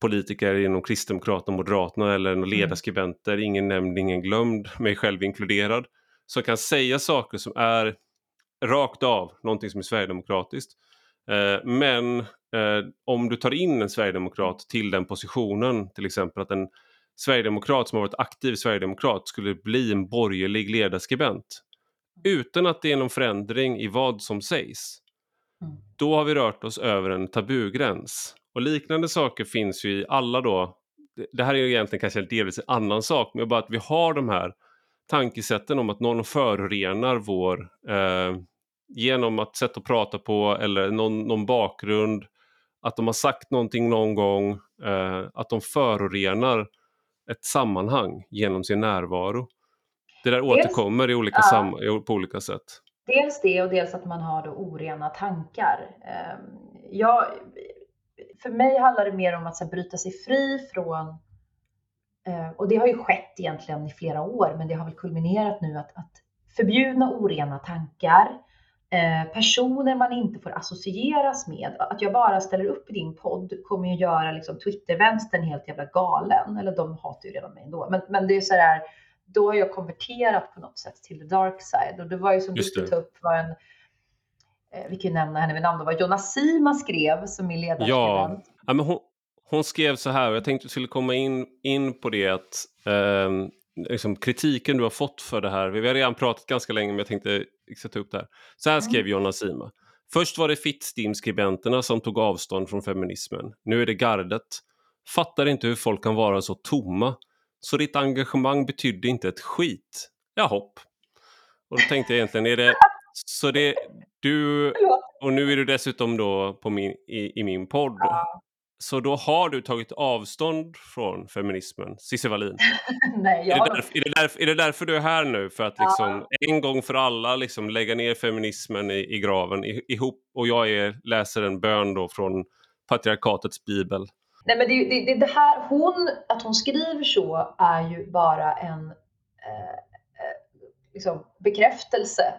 politiker inom Kristdemokraterna, Moderaterna eller mm. ledarskribenter, mm. ingen nämnd, ingen glömd, mig själv inkluderad, som kan säga saker som är rakt av någonting som är sverigedemokratiskt. Uh, men uh, om du tar in en sverigedemokrat till den positionen, till exempel att en sverigedemokrat som har varit aktiv sverigedemokrat skulle bli en borgerlig ledarskribent, utan att det är någon förändring i vad som sägs, mm. då har vi rört oss över en tabugräns. Och liknande saker finns ju i alla då, det här är ju egentligen kanske delvis en annan sak, men bara att vi har de här tankesätten om att någon förorenar vår eh, genom att sätt att prata på eller någon, någon bakgrund, att de har sagt någonting någon gång, eh, att de förorenar ett sammanhang genom sin närvaro. Det där dels, återkommer i olika ja, på olika sätt. Dels det och dels att man har då orena tankar. Ehm, jag, för mig handlar det mer om att här, bryta sig fri från eh, och det har ju skett egentligen i flera år, men det har väl kulminerat nu att, att förbjudna orena tankar, eh, personer man inte får associeras med. Att jag bara ställer upp i din podd kommer ju göra liksom Twittervänstern helt jävla galen. Eller de hatar ju redan mig ändå. Men, men det är så här, då har jag konverterat på något sätt till the dark side. Och det var ju som Just du ta upp var en, eh, vi kan ju nämna henne vid namn, det var Jonna Sima skrev som är ledarskribent. Ja, ja men hon, hon skrev så här, och jag tänkte att vi skulle komma in, in på det att eh, liksom kritiken du har fått för det här. Vi har redan pratat ganska länge men jag tänkte ta upp det här. Så här skrev. Jonna Sima. Först var det Fittstim-skribenterna som tog avstånd från feminismen. Nu är det gardet. Fattar inte hur folk kan vara så tomma. Så ditt engagemang betydde inte ett skit. Ja, hopp. Och då tänkte jag egentligen, är det, Så det, du, och nu är du dessutom då på min, i, i min podd. Ja. Så då har du tagit avstånd från feminismen, Cissi Wallin? Nej, jag är, det därför, är, det därför, är det därför du är här nu? För att liksom, ja. en gång för alla liksom, lägga ner feminismen i, i graven ihop och jag är, läser en bön då från patriarkatets bibel. Nej men det, det, det, här, hon, att hon skriver så är ju bara en eh, eh, liksom bekräftelse.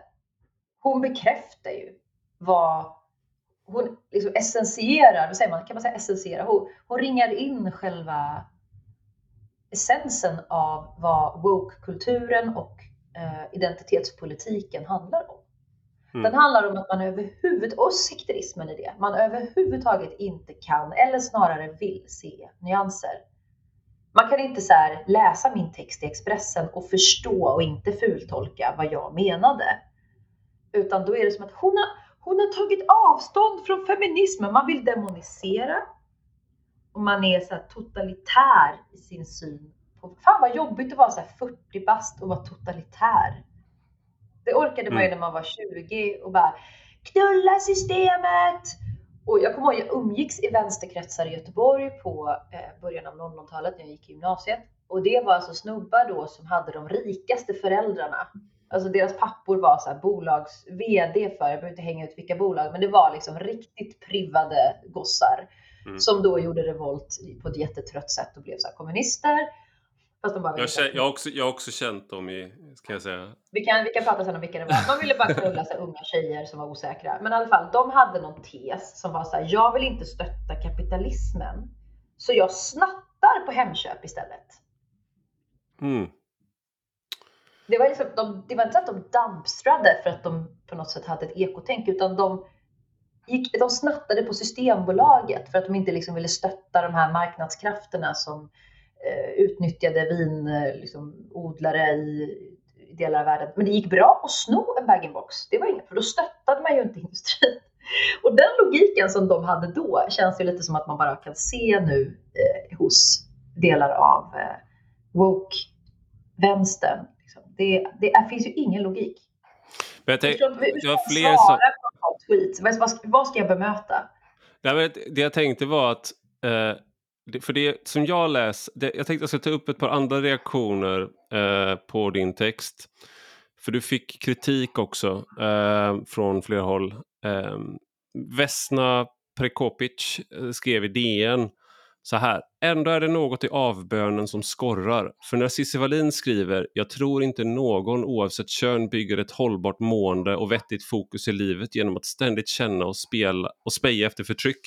Hon bekräftar ju vad hon liksom essentierar, säger man, kan man säga essensiera? Hon, hon ringar in själva essensen av vad woke-kulturen och eh, identitetspolitiken handlar om. Mm. Den handlar om att man överhuvud, och sekterismen i det, man överhuvudtaget inte kan eller snarare vill se nyanser. Man kan inte så läsa min text i Expressen och förstå och inte fultolka vad jag menade. Utan då är det som att hon har, hon har tagit avstånd från feminismen. Man vill demonisera. Och man är så totalitär i sin syn på, fan vad jobbigt att vara så 40 bast och vara totalitär. Det orkade man ju mm. när man var 20 och bara knulla systemet. Och jag kommer ihåg, jag umgicks i vänsterkretsar i Göteborg på eh, början av 00-talet när jag gick i gymnasiet. Och det var alltså snubbar då som hade de rikaste föräldrarna. Alltså deras pappor var så bolags VD för, jag behöver inte hänga ut vilka bolag, men det var liksom riktigt privade gossar mm. som då gjorde revolt på ett jättetrött sätt och blev så kommunister. Fast de bara jag, känner, jag, har också, jag har också känt dem i, kan jag säga. Vi kan, vi kan prata sen om vilka det var. De ville bara knulla sig unga tjejer som var osäkra. Men i alla fall, de hade någon tes som var så här, jag vill inte stötta kapitalismen. Så jag snattar på Hemköp istället. Mm. Det var, liksom, de, det var inte så att de dumpstrade för att de på något sätt hade ett ekotänk, utan de, gick, de snattade på Systembolaget för att de inte liksom ville stötta de här marknadskrafterna som Eh, utnyttjade vinodlare eh, liksom, i, i delar av världen. Men det gick bra att sno en bag-in-box. Det var inget, för då stöttade man ju inte industrin. Och den logiken som de hade då känns ju lite som att man bara kan se nu eh, hos delar av eh, woke-vänstern. Det, det är, finns ju ingen logik. Men jag tänkte, det var fler som... Tweet? Vad, vad, vad ska jag bemöta? Nej, det jag tänkte var att eh, för det som jag läs, det, jag tänkte att jag ska ta upp ett par andra reaktioner eh, på din text. För du fick kritik också eh, från flera håll. Eh, Vesna Prekopic eh, skrev i DN så här. Ändå är det något i avbönen som skorrar. För när Cissi Wallin skriver “Jag tror inte någon oavsett kön bygger ett hållbart mående och vettigt fokus i livet genom att ständigt känna och spela och speja efter förtryck”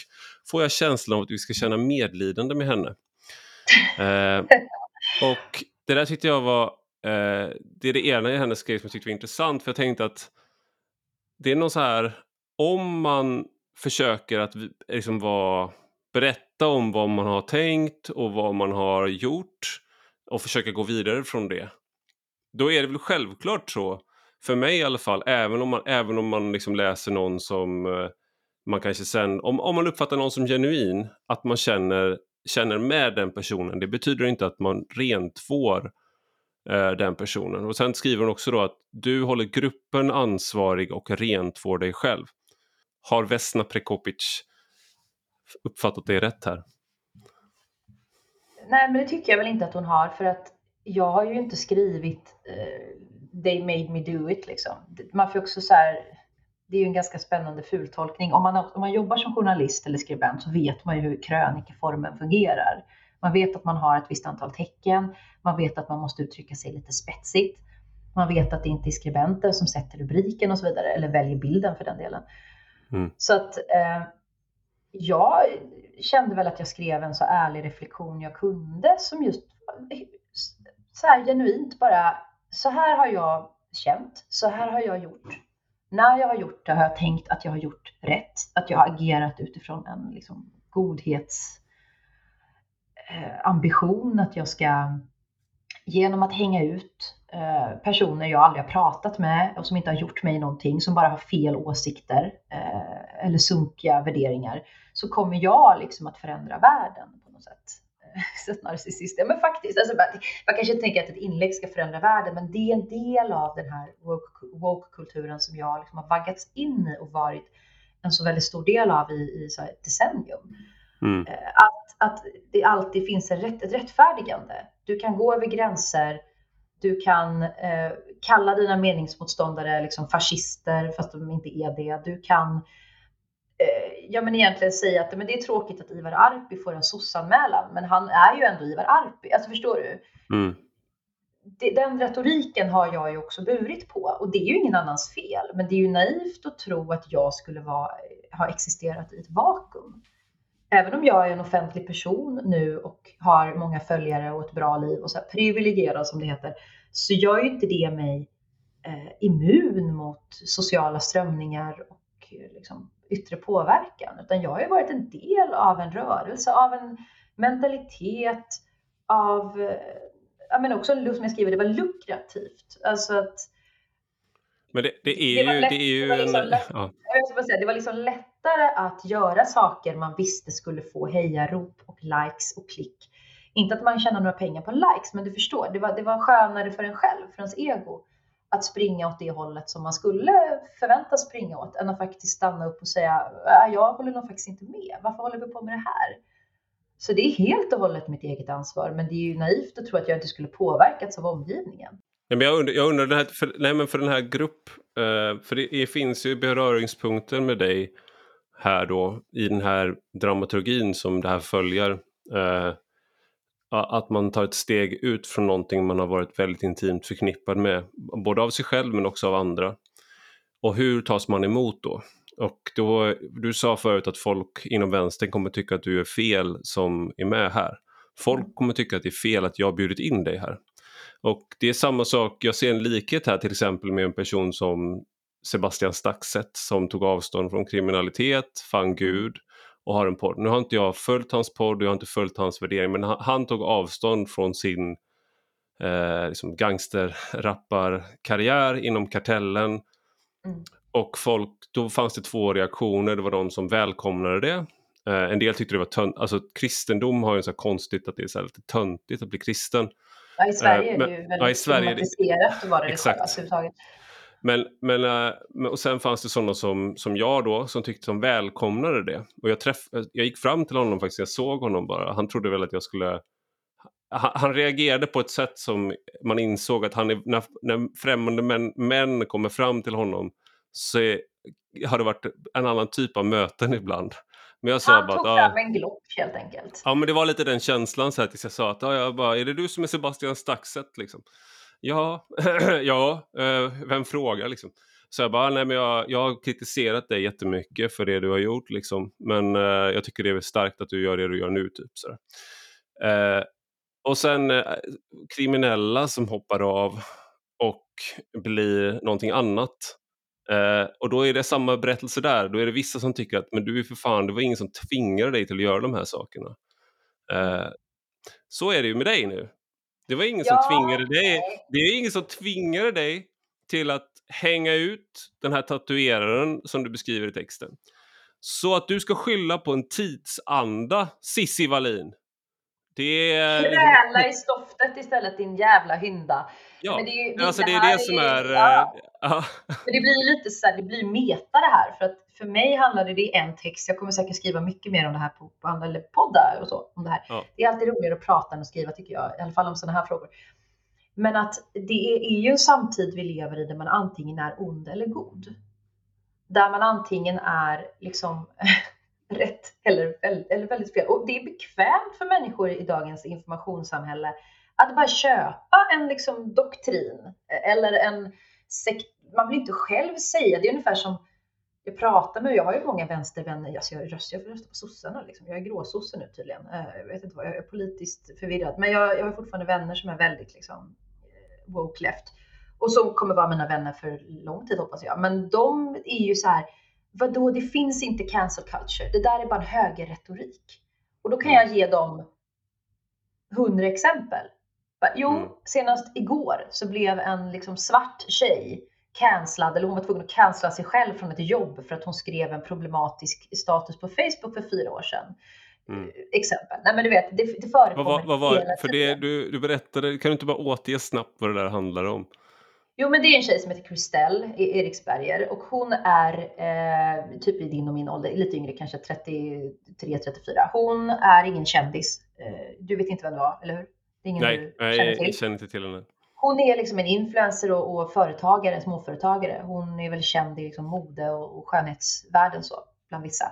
får jag känslan av att vi ska känna medlidande med henne. Eh, och det där tyckte jag var eh, det är det ena i hennes skrift som jag tyckte var intressant för jag tänkte att det är någon så här om man försöker att liksom vara berätta om vad man har tänkt och vad man har gjort och försöka gå vidare från det. Då är det väl självklart så, för mig i alla fall, även om man, även om man liksom läser någon som eh, man kanske sen, om, om man uppfattar någon som genuin, att man känner, känner med den personen. Det betyder inte att man rentvår eh, den personen. Och sen skriver hon också då att du håller gruppen ansvarig och rentvår dig själv. Har Vesna Prekopic uppfattat det rätt här? Nej, men det tycker jag väl inte att hon har för att jag har ju inte skrivit uh, They made me do it liksom. Man får också så här, det är ju en ganska spännande fultolkning. Om man, om man jobbar som journalist eller skribent så vet man ju hur krönikeformen fungerar. Man vet att man har ett visst antal tecken. Man vet att man måste uttrycka sig lite spetsigt. Man vet att det inte är skribenter som sätter rubriken och så vidare, eller väljer bilden för den delen. Mm. Så att eh, jag kände väl att jag skrev en så ärlig reflektion jag kunde som just så här genuint bara, så här har jag känt, så här har jag gjort. När jag har gjort det har jag tänkt att jag har gjort rätt, att jag har agerat utifrån en liksom, godhetsambition, eh, att jag ska genom att hänga ut personer jag aldrig har pratat med och som inte har gjort mig någonting, som bara har fel åsikter eh, eller sunkiga värderingar, så kommer jag liksom att förändra världen på något sätt. så narcissist. Ja, men faktiskt, alltså, man kanske inte tänker att ett inlägg ska förändra världen, men det är en del av den här woke-kulturen som jag liksom har vaggats in i och varit en så väldigt stor del av i, i så ett decennium. Mm. Eh, att, att det alltid finns en rätt, ett rättfärdigande. Du kan gå över gränser, du kan eh, kalla dina meningsmotståndare liksom fascister fast de inte är det. Du kan eh, ja, men egentligen säga att men det är tråkigt att Ivar Arpi får en sossanmälan, men han är ju ändå Ivar Arpi. Alltså förstår du? Mm. Det, den retoriken har jag ju också burit på och det är ju ingen annans fel. Men det är ju naivt att tro att jag skulle vara, ha existerat i ett vakuum. Även om jag är en offentlig person nu och har många följare och ett bra liv och så här privilegierad som det heter, så gör ju inte det mig eh, immun mot sociala strömningar och eh, liksom, yttre påverkan, utan jag har ju varit en del av en rörelse, av en mentalitet, av, eh, men också som jag skriver, det var lukrativt. Alltså att men det, det är det ju, lätt, det är ju det liksom en... Lätt, ja. jag säga, det var liksom lättare att göra saker man visste skulle få hejarop och likes och klick. Inte att man tjänar några pengar på likes, men du förstår, det var, det var skönare för en själv, för ens ego att springa åt det hållet som man skulle förväntas springa åt än att faktiskt stanna upp och säga äh, jag håller nog faktiskt inte med. Varför håller vi på med det här? Så det är helt och hållet mitt eget ansvar, men det är ju naivt att tro att jag inte skulle påverkats av omgivningen. Ja, men jag undrar, jag undrar den här, för, nej, men för den här grupp, eh, för det, det finns ju beröringspunkter med dig här då i den här dramaturgin som det här följer. Eh, att man tar ett steg ut från någonting man har varit väldigt intimt förknippad med, både av sig själv men också av andra. Och hur tas man emot då? Och då, du sa förut att folk inom vänstern kommer tycka att du är fel som är med här. Folk mm. kommer tycka att det är fel att jag bjudit in dig här. Och det är samma sak, jag ser en likhet här till exempel med en person som Sebastian Staxet som tog avstånd från kriminalitet, fann Gud och har en podd. Nu har inte jag följt hans podd och jag har inte följt hans värdering men han, han tog avstånd från sin eh, liksom gangsterrapparkarriär inom kartellen. Mm. Och folk, då fanns det två reaktioner, det var de som välkomnade det. Eh, en del tyckte det var tönt, alltså kristendom har ju så konstigt att det är så lite töntigt att bli kristen. Ja, i Sverige eh, är det ju väldigt ja, i Sverige, stigmatiserat att vara religiös överhuvudtaget. Men, men, äh, och sen fanns det sådana som, som jag då som tyckte som välkomnade det. Och jag, träff, jag gick fram till honom faktiskt, jag såg honom bara. Han trodde väl att jag skulle... Han, han reagerade på ett sätt som man insåg att han är, när, när främmande män, män kommer fram till honom så är, har det varit en annan typ av möten ibland. Men jag sa han bara tog fram en glock helt enkelt. Ja men det var lite den känslan så här tills jag sa att ja, jag bara, är det du som är Sebastian Staxet liksom? Ja, ja, eh, vem frågar liksom? Så jag bara, nej men jag, jag har kritiserat dig jättemycket för det du har gjort liksom. Men eh, jag tycker det är starkt att du gör det du gör nu typ. Så eh, och sen eh, kriminella som hoppar av och blir någonting annat. Eh, och då är det samma berättelse där. Då är det vissa som tycker att men du är för fan, det var ingen som tvingade dig till att göra de här sakerna. Eh, så är det ju med dig nu. Det var ingen ja, som tvingade dig. Det är ingen som tvingade dig till att hänga ut den här tatueraren som du beskriver i texten. Så att du ska skylla på en tidsanda, Sissi Wallin. Det är... Kräla i stoftet istället din jävla hynda. Ja, men det, är, det, alltså det, är det som är... är ja. uh, men det blir lite så här, det blir meta det här. För att för mig handlar det, en text. Jag kommer säkert skriva mycket mer om det här på, på andra poddar och så. Om det, här. Ja. det är alltid roligare att prata än att skriva tycker jag. I alla fall om sådana här frågor. Men att det är, är ju en samtid vi lever i där man antingen är ond eller god. Där man antingen är liksom rätt eller, eller väldigt fel. Och det är bekvämt för människor i dagens informationssamhälle att bara köpa en liksom doktrin eller en sekt. Man vill inte själv säga, det är ungefär som jag pratar med, jag har ju många vänstervänner, alltså jag röstar, jag röstar på sossarna liksom. Jag är gråsosse nu tydligen. Eh, jag vet inte vad, jag är politiskt förvirrad. Men jag, jag har fortfarande vänner som är väldigt liksom eh, woke left. Och som kommer vara mina vänner för lång tid hoppas jag. Men de är ju så här, vadå, det finns inte cancel culture. Det där är bara en högerretorik. Och då kan jag ge dem hundra exempel. Jo, mm. senast igår så blev en liksom svart tjej cancellad, eller hon var tvungen att cancella sig själv från ett jobb för att hon skrev en problematisk status på Facebook för fyra år sedan. mm. exempel. Nej men du vet, det, det förekommer vad, vad, vad, hela för det, du, du berättade, kan du inte bara återge snabbt vad det där handlar om? Jo, men det är en tjej som heter Christelle Eriksberger och hon är eh, typ i din och min ålder, lite yngre, kanske 33-34. Hon är ingen kändis. Eh, du vet inte vem det var, eller hur? Det är ingen nej, du känner till. jag känner inte till henne. Hon är liksom en influencer och, och företagare, småföretagare. Hon är väl känd i liksom mode och, och skönhetsvärlden så, bland vissa.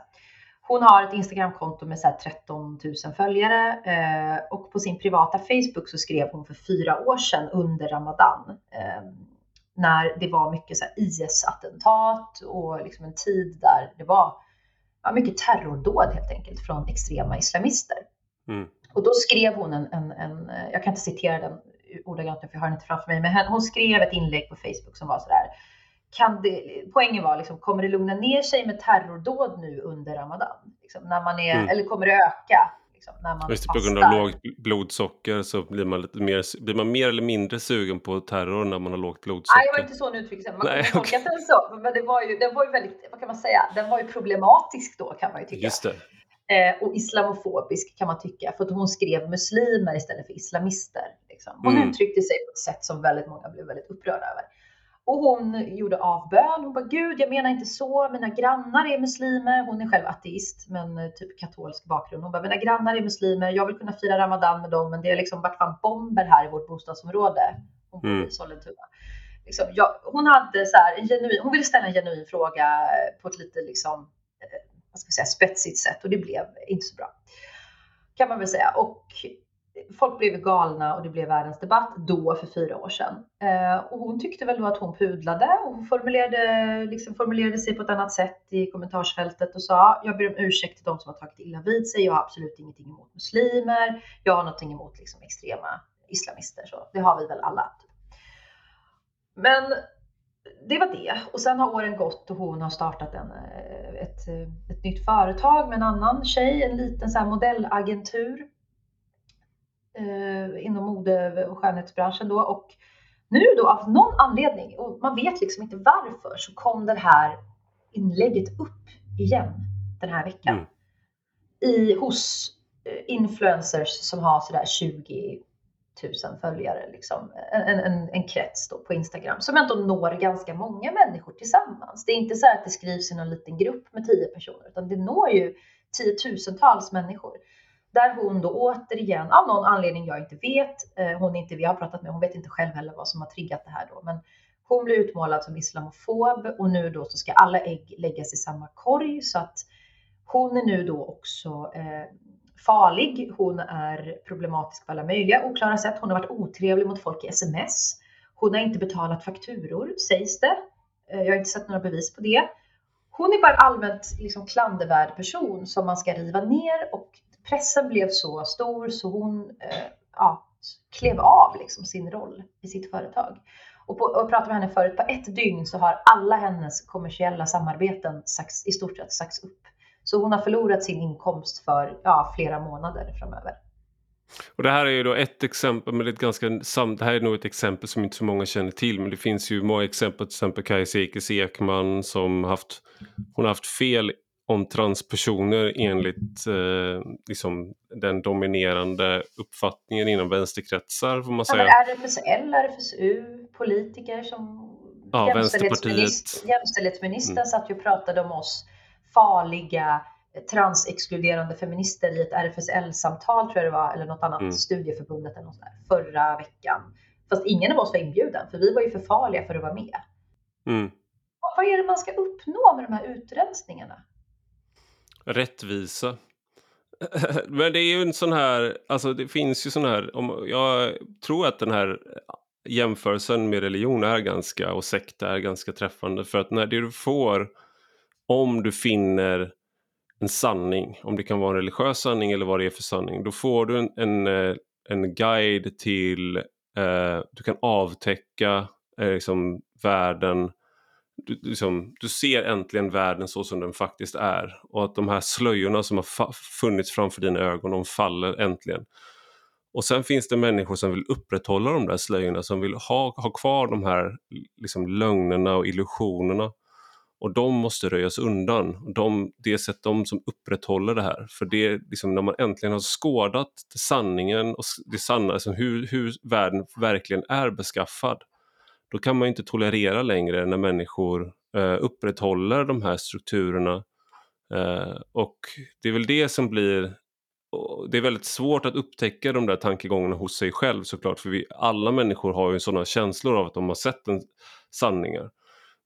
Hon har ett Instagramkonto med så 13 000 följare eh, och på sin privata Facebook så skrev hon för fyra år sedan under Ramadan eh, när det var mycket IS-attentat och liksom en tid där det var ja, mycket terrordåd helt enkelt från extrema islamister. Mm. Och då skrev hon en, en, en, jag kan inte citera den ordagrant för jag har den inte framför mig, men hon skrev ett inlägg på Facebook som var sådär kan det, poängen var liksom, kommer det lugna ner sig med terrordåd nu under Ramadan? Liksom, när man är, mm. Eller kommer det öka? Liksom, när man Just på grund av lågt blodsocker så blir man, lite mer, blir man mer eller mindre sugen på terror när man har lågt blodsocker. Nej, det var inte så hon uttryckte. Man Nej, kunde okay. den så. Men det var ju, den var ju väldigt, vad kan man säga, den var ju problematisk då kan man ju tycka. Just det. Eh, och islamofobisk kan man tycka, för att hon skrev muslimer istället för islamister. Liksom. Hon mm. uttryckte sig på ett sätt som väldigt många blev väldigt upprörda över. Och hon gjorde avbön. Hon bara, gud, jag menar inte så. Mina grannar är muslimer. Hon är själv ateist, men eh, typ katolsk bakgrund. Hon bara, mina grannar är muslimer. Jag vill kunna fira Ramadan med dem, men det har liksom varit fan bomber här i vårt bostadsområde. Hon bor mm. i Sollentuna. Liksom, jag, hon hade så här, en genuin, hon ville ställa en genuin fråga på ett lite liksom, eh, vad ska vi säga, spetsigt sätt och det blev inte så bra. Kan man väl säga. Och folk blev galna och det blev världens debatt då för fyra år sedan. Eh, och hon tyckte väl då att hon pudlade och hon formulerade, liksom formulerade sig på ett annat sätt i kommentarsfältet och sa jag ber om ursäkt till de som har tagit illa vid sig. Jag har absolut ingenting emot muslimer. Jag har någonting emot liksom extrema islamister. Så det har vi väl alla. Men det var det. Och sen har åren gått och hon har startat en, eh, ett, eh, ett nytt företag med en annan tjej, en liten så modellagentur eh, inom mode och skönhetsbranschen då. Och nu då av någon anledning, och man vet liksom inte varför, så kom det här inlägget upp igen den här veckan. Mm. I, hos eh, influencers som har sådär 20 000 följare, liksom. en, en, en krets då på Instagram som ändå når ganska många människor tillsammans. Det är inte så att det skrivs i någon liten grupp med 10 personer, utan det når ju tiotusentals människor. Där hon då återigen, av någon anledning jag inte vet, eh, hon inte vi har pratat med, hon vet inte själv heller vad som har triggat det här då, men hon blir utmålad som islamofob och nu då så ska alla ägg läggas i samma korg så att hon är nu då också eh, farlig. Hon är problematisk på alla möjliga oklara sätt. Hon har varit otrevlig mot folk i sms. Hon har inte betalat fakturor sägs det. Eh, jag har inte sett några bevis på det. Hon är bara en allmänt liksom klandervärd person som man ska riva ner och pressen blev så stor så hon eh, ja, klev av liksom sin roll i sitt företag. Och, på, och pratade med henne förut, på ett dygn så har alla hennes kommersiella samarbeten sagts, i stort sett sagts upp. Så hon har förlorat sin inkomst för ja, flera månader framöver. Och det här är ju då ett exempel, men det, är ett ganska, det här är nog ett exempel som inte så många känner till. Men det finns ju många exempel, till exempel Kajsa Ekis Ekman som haft, hon har haft fel om transpersoner enligt eh, liksom den dominerande uppfattningen inom vänsterkretsar får man säga. Ja, RFSL, RFSU, politiker som ja, jämställdhetsminister, jämställdhetsministern mm. satt ju och pratade om oss farliga transexkluderande feminister i ett RFSL-samtal tror jag det var, eller något annat mm. studieförbundet eller något sånt där, förra veckan. Fast ingen av oss var inbjuden, för vi var ju för farliga för att vara med. Mm. Vad är det man ska uppnå med de här utrensningarna? Rättvisa. Men det är ju en sån här, alltså det finns ju sån här, om, jag tror att den här jämförelsen med religion är ganska, och sekt är ganska träffande för att när det du får, om du finner en sanning, om det kan vara en religiös sanning eller vad det är för sanning, då får du en, en, eh, en guide till, eh, du kan avtäcka eh, liksom, världen du, liksom, du ser äntligen världen så som den faktiskt är. Och att de här slöjorna som har funnits framför dina ögon, de faller äntligen. Och sen finns det människor som vill upprätthålla de där slöjorna, som vill ha, ha kvar de här liksom, lögnerna och illusionerna. och de måste röjas undan. De, det är sätt de som upprätthåller det här. För det är liksom när man äntligen har skådat sanningen och det sanna, alltså hur, hur världen verkligen är beskaffad, då kan man inte tolerera längre när människor eh, upprätthåller de här strukturerna. Eh, och det är väl det som blir det är väldigt svårt att upptäcka de där tankegångarna hos sig själv såklart, för vi, alla människor har ju sådana känslor av att de har sett en, sanningar.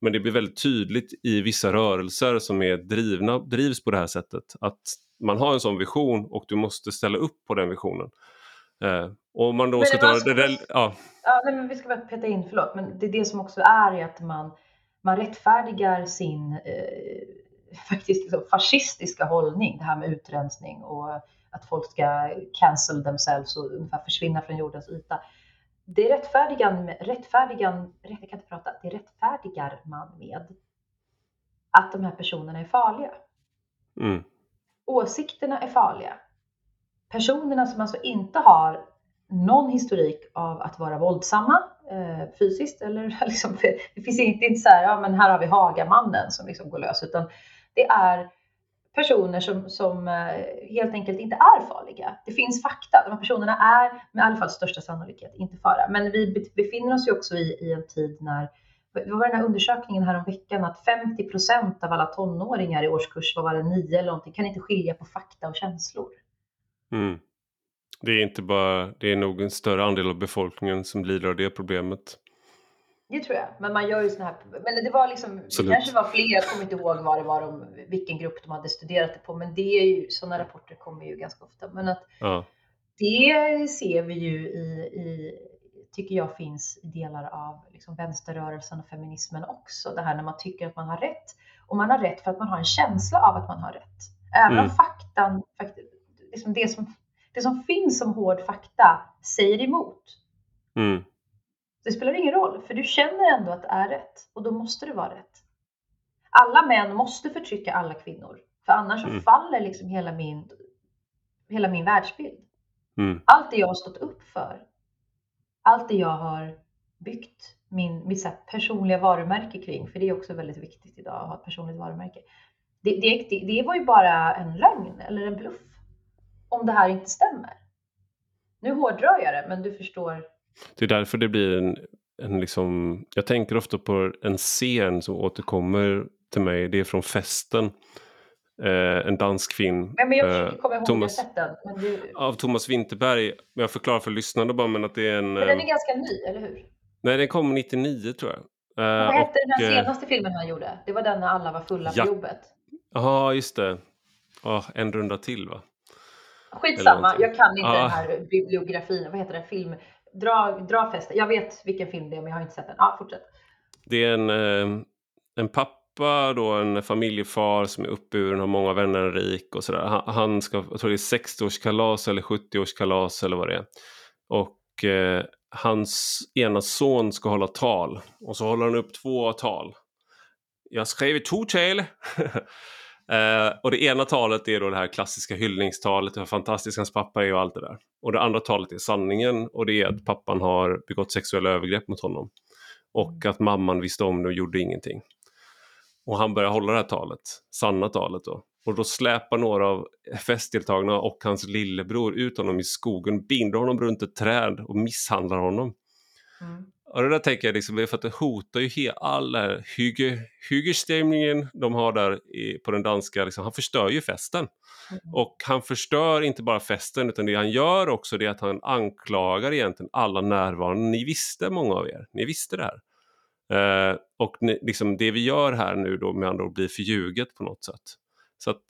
Men det blir väldigt tydligt i vissa rörelser som är drivna, drivs på det här sättet, att man har en sån vision och du måste ställa upp på den visionen. Eh, och om man då ska ta det där, ja. ja nej, men vi ska bara peta in, förlåt, men det är det som också är att man, man rättfärdigar sin eh, faktiskt liksom fascistiska hållning, det här med utrensning och att folk ska cancel themselves och ungefär försvinna från jordens yta. Det rättfärdigan, rättfärdigan, jag kan inte prata, det rättfärdigar man med att de här personerna är farliga. Mm. Åsikterna är farliga. Personerna som alltså inte har någon historik av att vara våldsamma eh, fysiskt eller liksom, det finns inte, inte så här, ja men här har vi Hagamannen som liksom går lös, utan det är personer som, som eh, helt enkelt inte är farliga. Det finns fakta. De här personerna är med i alla fall största sannolikhet inte fara. Men vi befinner oss ju också i, i en tid när det var den här undersökningen här om veckan att 50 procent av alla tonåringar i årskurs, vad var det, 9 eller någonting, kan inte skilja på fakta och känslor. Mm. Det är inte bara, det är nog en större andel av befolkningen som lider av det problemet. Det tror jag, men man gör ju sådana här, men det var liksom, det kanske var fler, jag kommer inte ihåg vad det var, de, vilken grupp de hade studerat det på, men det är ju, sådana rapporter kommer ju ganska ofta. Men att ja. det ser vi ju i, i, tycker jag finns i delar av liksom vänsterrörelsen och feminismen också. Det här när man tycker att man har rätt. Och man har rätt för att man har en känsla av att man har rätt. Även mm. om faktan, liksom det, som, det som finns som hård fakta säger emot. Mm det spelar ingen roll, för du känner ändå att det är rätt och då måste det vara rätt. Alla män måste förtrycka alla kvinnor, för annars mm. faller liksom hela min, hela min världsbild. Mm. Allt det jag har stått upp för, allt det jag har byggt min, mitt personliga varumärke kring, för det är också väldigt viktigt idag att ha ett personligt varumärke. Det, det, det, det var ju bara en lögn eller en bluff om det här inte stämmer. Nu hårdrar jag det, men du förstår det är därför det blir en, en liksom, jag tänker ofta på en scen som återkommer till mig, det är från Festen. Eh, en dansk film. men jag eh, kommer ihåg Thomas, den. Men du... Av Thomas Winterberg. Jag förklarar för lyssnarna bara men att det är en... Men den är eh, ganska ny, eller hur? Nej, den kom 99 tror jag. Eh, vad hette den eh, senaste filmen han gjorde? Det var den när alla var fulla ja. på jobbet. Ja, just det. Oh, en runda till va? Skitsamma, jag kan inte ah. den här bibliografin. Vad heter det? Film dra, dra fäste. Jag vet vilken film det är men jag har inte sett den. Ja, fortsätt. Det är en, eh, en pappa då, en familjefar som är uppburen, har många vänner, rik och sådär. Han, han ska, jag tror det är 60-årskalas eller 70-årskalas eller vad det är. Och eh, hans ena son ska hålla tal och så håller han upp två tal. Jag skrev två tal. Eh, och det ena talet är då det här klassiska hyllningstalet, hur fantastisk hans pappa är och allt det där. Och det andra talet är sanningen och det är att pappan har begått sexuella övergrepp mot honom. Och att mamman visste om det och gjorde ingenting. Och han börjar hålla det här talet, sanna talet då. Och då släpar några av festdeltagarna och hans lillebror ut honom i skogen, binder honom runt ett träd och misshandlar honom. Mm. Och det där tänker jag liksom, för att det hotar ju hela all hygge, hyggestämningen de har där i, på den danska, liksom, han förstör ju festen. Mm. Och han förstör inte bara festen utan det han gör också det är att han anklagar egentligen alla närvarande. Ni visste många av er, ni visste det här. Eh, och ni, liksom, det vi gör här nu då med andra ord blir förljuget på något sätt. Så att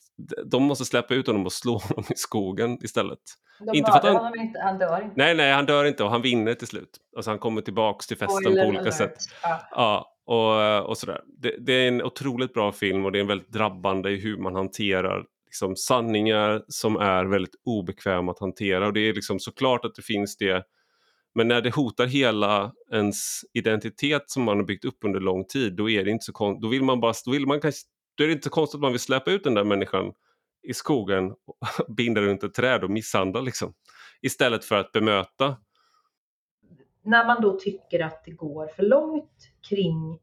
de måste släppa ut honom och slå honom i skogen istället. De inte för att han, honom inte, han dör inte. Nej, nej, han dör inte och han vinner till slut. Alltså han kommer tillbaks till festen Spoiler på olika alert. sätt. Ja. ja, och, och sådär. Det, det, är en otroligt bra film och det är en väldigt drabbande i hur man hanterar liksom, sanningar som är väldigt obekväma att hantera. Och det är liksom såklart att det finns det men när det hotar hela ens identitet som man har byggt upp under lång tid, då är det inte så konstigt. Då vill man bara, då vill man kanske då är det inte konstigt att man vill släppa ut den där människan i skogen, och binda runt ett träd och misshandla liksom. Istället för att bemöta. När man då tycker att det går för långt kring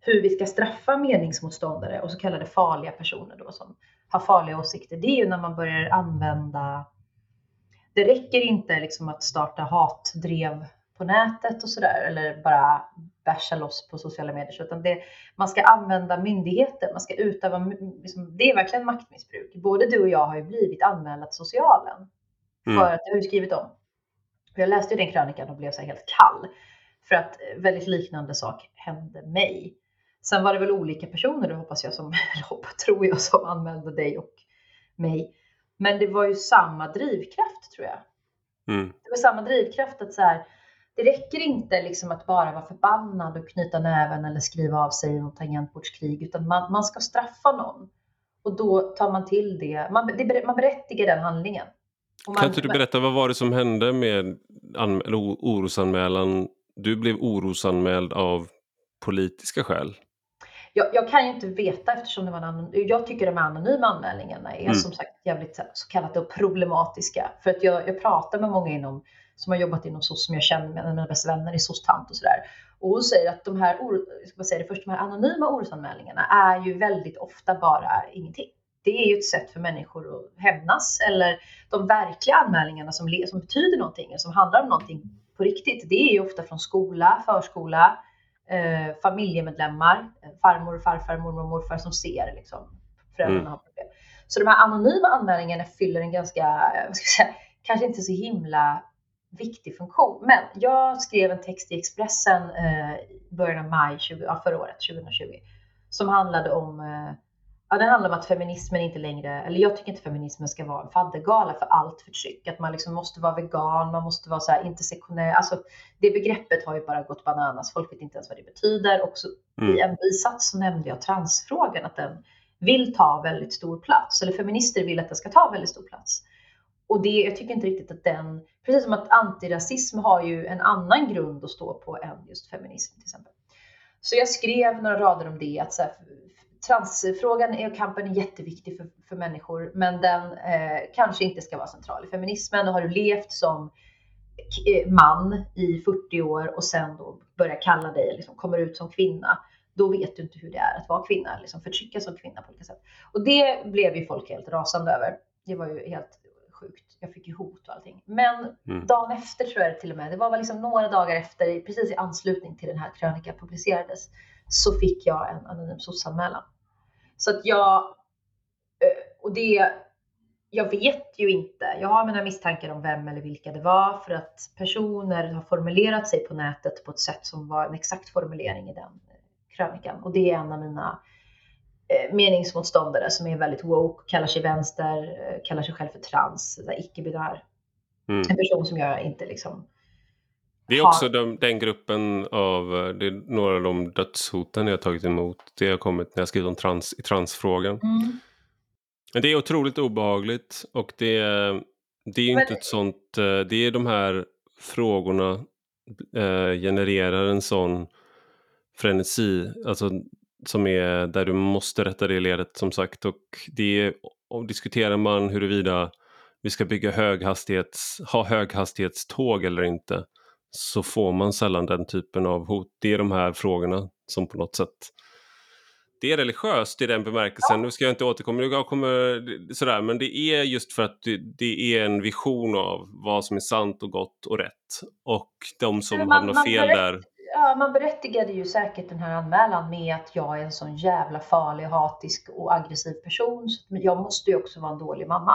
hur vi ska straffa meningsmotståndare och så kallade farliga personer då som har farliga åsikter, det är ju när man börjar använda det räcker inte liksom att starta hatdrev på nätet och sådär eller bara bärsa loss på sociala medier utan det, man ska använda myndigheter, man ska utöva, liksom, det är verkligen maktmissbruk. Både du och jag har ju blivit anmälda till socialen för mm. att, det har ju skrivit om. Jag läste ju den krönikan och blev så helt kall för att väldigt liknande sak hände mig. Sen var det väl olika personer då hoppas jag som, tror jag, som anmälde dig och mig. Men det var ju samma drivkraft tror jag. Mm. Det var samma drivkraft att så här, det räcker inte liksom att bara vara förbannad och knyta näven eller skriva av sig i något tangentbordskrig, utan man, man ska straffa någon. Och då tar man till det, man, det, man berättigar den handlingen. Man, kan inte du berätta, vad var det som hände med orosanmälan? Du blev orosanmäld av politiska skäl? jag, jag, kan ju inte veta eftersom det var en anonym, jag tycker de anonyma anmälningarna är mm. som sagt jävligt så kallat problematiska. För att jag, jag pratar med många inom, som har jobbat inom SOS som jag känner med mina bästa vänner i SOS-tant och sådär. Och hon säger att de här, ska man säga det först, de här anonyma orosanmälningarna är ju väldigt ofta bara ingenting. Det är ju ett sätt för människor att hämnas eller de verkliga anmälningarna som, som betyder någonting, som handlar om någonting på riktigt. Det är ju ofta från skola, förskola, eh, familjemedlemmar, farmor, farfar, mormor och morfar som ser liksom, föräldrarna mm. har problem. Så de här anonyma anmälningarna fyller en ganska, vad ska jag säga, kanske inte så himla viktig funktion. Men jag skrev en text i Expressen eh, i början av maj 20, ja, förra året, 2020, som handlade om eh, Ja, den handlar om att feminismen inte längre, eller jag tycker inte feminismen ska vara en faddergala för allt förtryck. Att man liksom måste vara vegan, man måste vara så här intersektionell. Alltså det begreppet har ju bara gått bananas. Folk vet inte ens vad det betyder. Och så, mm. i en bisats så nämnde jag transfrågan, att den vill ta väldigt stor plats. Eller feminister vill att den ska ta väldigt stor plats. Och det, jag tycker inte riktigt att den, precis som att antirasism har ju en annan grund att stå på än just feminism till exempel. Så jag skrev några rader om det, att så här, transfrågan och kampen är jätteviktig för, för människor, men den eh, kanske inte ska vara central i feminismen. Och har du levt som eh, man i 40 år och sen då börjar kalla dig, liksom kommer ut som kvinna, då vet du inte hur det är att vara kvinna, liksom förtryckas som kvinna på olika sätt. Och det blev ju folk helt rasande över. Det var ju helt. Jag fick ju hot och allting. Men mm. dagen efter tror jag det till och med, det var väl liksom några dagar efter, precis i anslutning till den här krönikan publicerades, så fick jag en anonym SOS-anmälan. Så att jag, eh, och det, jag vet ju inte. Jag har mina misstankar om vem eller vilka det var för att personer har formulerat sig på nätet på ett sätt som var en exakt formulering i den krönikan. Och det är en av mina eh, meningsmotståndare som är väldigt woke, kallar sig vänster, eh, kallar sig själv för trans, icke-binär. Mm. En person som jag inte liksom det är också de, den gruppen av, eh, det är några av de dödshoten jag tagit emot. Det har kommit när jag skrivit om trans, i transfrågan. Mm. Men det är otroligt obehagligt och det, det är inte Men... ett sånt, eh, det är de här frågorna eh, genererar en sån frenesi, alltså som är där du måste rätta det ledet som sagt och det är, och diskuterar man huruvida vi ska bygga höghastighets, ha höghastighetståg eller inte så får man sällan den typen av hot. Det är de här frågorna som på något sätt det är religiöst i den bemärkelsen. Ja. Nu ska jag inte återkomma, jag kommer sådär, men det är just för att det, är en vision av vad som är sant och gott och rätt. Och de som man, hamnar fel berätt, där. Ja, man berättigade ju säkert den här anmälan med att jag är en sån jävla farlig, hatisk och aggressiv person. Men jag måste ju också vara en dålig mamma.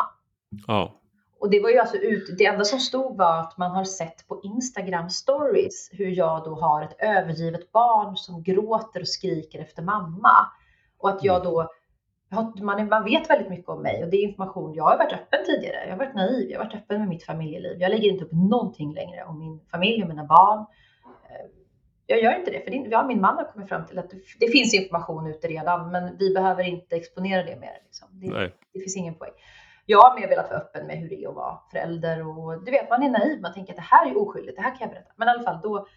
Ja. Och det var ju alltså ut, det enda som stod var att man har sett på Instagram stories hur jag då har ett övergivet barn som gråter och skriker efter mamma. Och att jag mm. då, man, man vet väldigt mycket om mig och det är information, jag har varit öppen tidigare, jag har varit naiv, jag har varit öppen med mitt familjeliv. Jag lägger inte upp någonting längre om min familj och mina barn. Jag gör inte det, för det, ja, min man har kommit fram till att det, det finns information ute redan, men vi behöver inte exponera det mer. Liksom. Det, det finns ingen poäng jag har mer velat vara öppen med hur det är att vara förälder och du vet, man är naiv. Man tänker att det här är oskyldigt, det här kan jag berätta. Men i alla fall, då,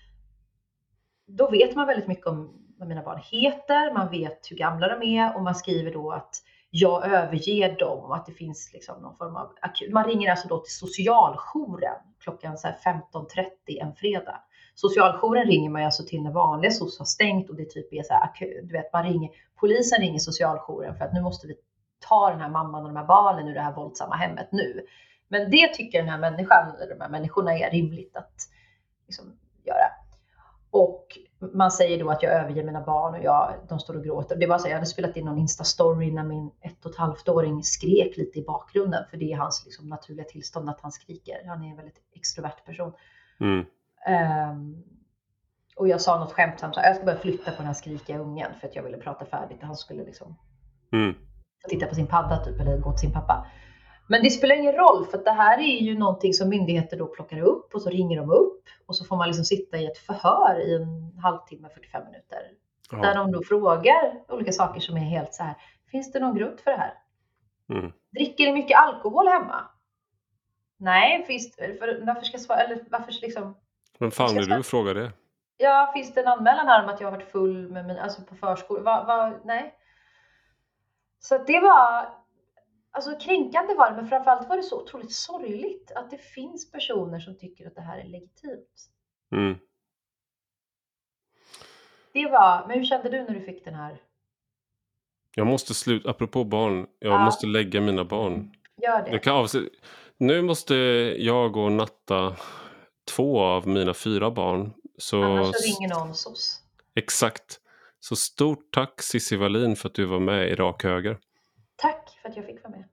då vet man väldigt mycket om vad mina barn heter, man vet hur gamla de är och man skriver då att jag överger dem och att det finns liksom någon form av akut. Man ringer alltså då till socialjouren klockan 15.30 en fredag. Socialjouren ringer man ju alltså till när vanliga SOS har stängt och det typ är så här, du vet, man ringer, polisen ringer socialjouren för att nu måste vi ta den här mamman och de här barnen ur det här våldsamma hemmet nu. Men det tycker den här människan, eller de här människorna är rimligt att liksom, göra. Och man säger då att jag överger mina barn och jag, de står och gråter. Det var så, jag hade spelat in någon Insta-story när min ett och ett halvt åring skrek lite i bakgrunden, för det är hans liksom, naturliga tillstånd att han skriker. Han är en väldigt extrovert person. Mm. Um, och jag sa något skämtsamt, jag ska börja flytta på den här skrikiga ungen för att jag ville prata färdigt. Han skulle liksom mm. titta på sin padda typ, eller gå till sin pappa. Men det spelar ingen roll för att det här är ju någonting som myndigheter då plockar upp och så ringer de upp och så får man liksom sitta i ett förhör i en halvtimme, 45 minuter. Ja. Där de då frågar olika saker som är helt så här, finns det någon grund för det här? Mm. Dricker ni mycket alkohol hemma? Nej, finns för, varför ska jag svara, eller varför liksom? Vem fan är du att fråga det? Ja, finns det en anmälan här om att jag har varit full med min, alltså på förskolan? Nej. Så det var, alltså kränkande var det, men framförallt var det så otroligt sorgligt att det finns personer som tycker att det här är legitimt. Mm. Det var, men hur kände du när du fick den här? Jag måste sluta, apropå barn, jag ja. måste lägga mina barn. Gör det. Jag kan avse, nu måste jag gå och natta två av mina fyra barn. Så, Annars ringer någon SOS. Exakt. Så stort tack Cissi Wallin för att du var med i Rak Höger. Tack för att jag fick vara med.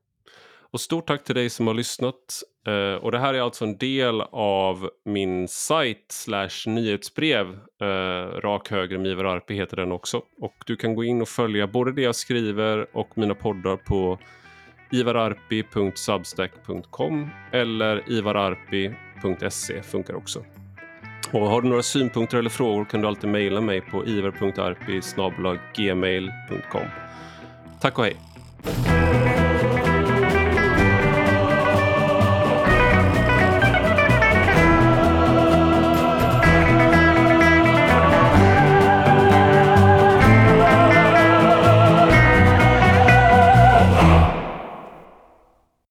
Och stort tack till dig som har lyssnat. Uh, och det här är alltså en del av min sajt slash nyhetsbrev. Uh, Rak höger med Ivar Arpi heter den också. Och du kan gå in och följa både det jag skriver och mina poddar på ivararpi.substack.com eller ivar.se funkar också. Och har du några synpunkter eller frågor kan du alltid mejla mig på ivar.arpi Tack och hej!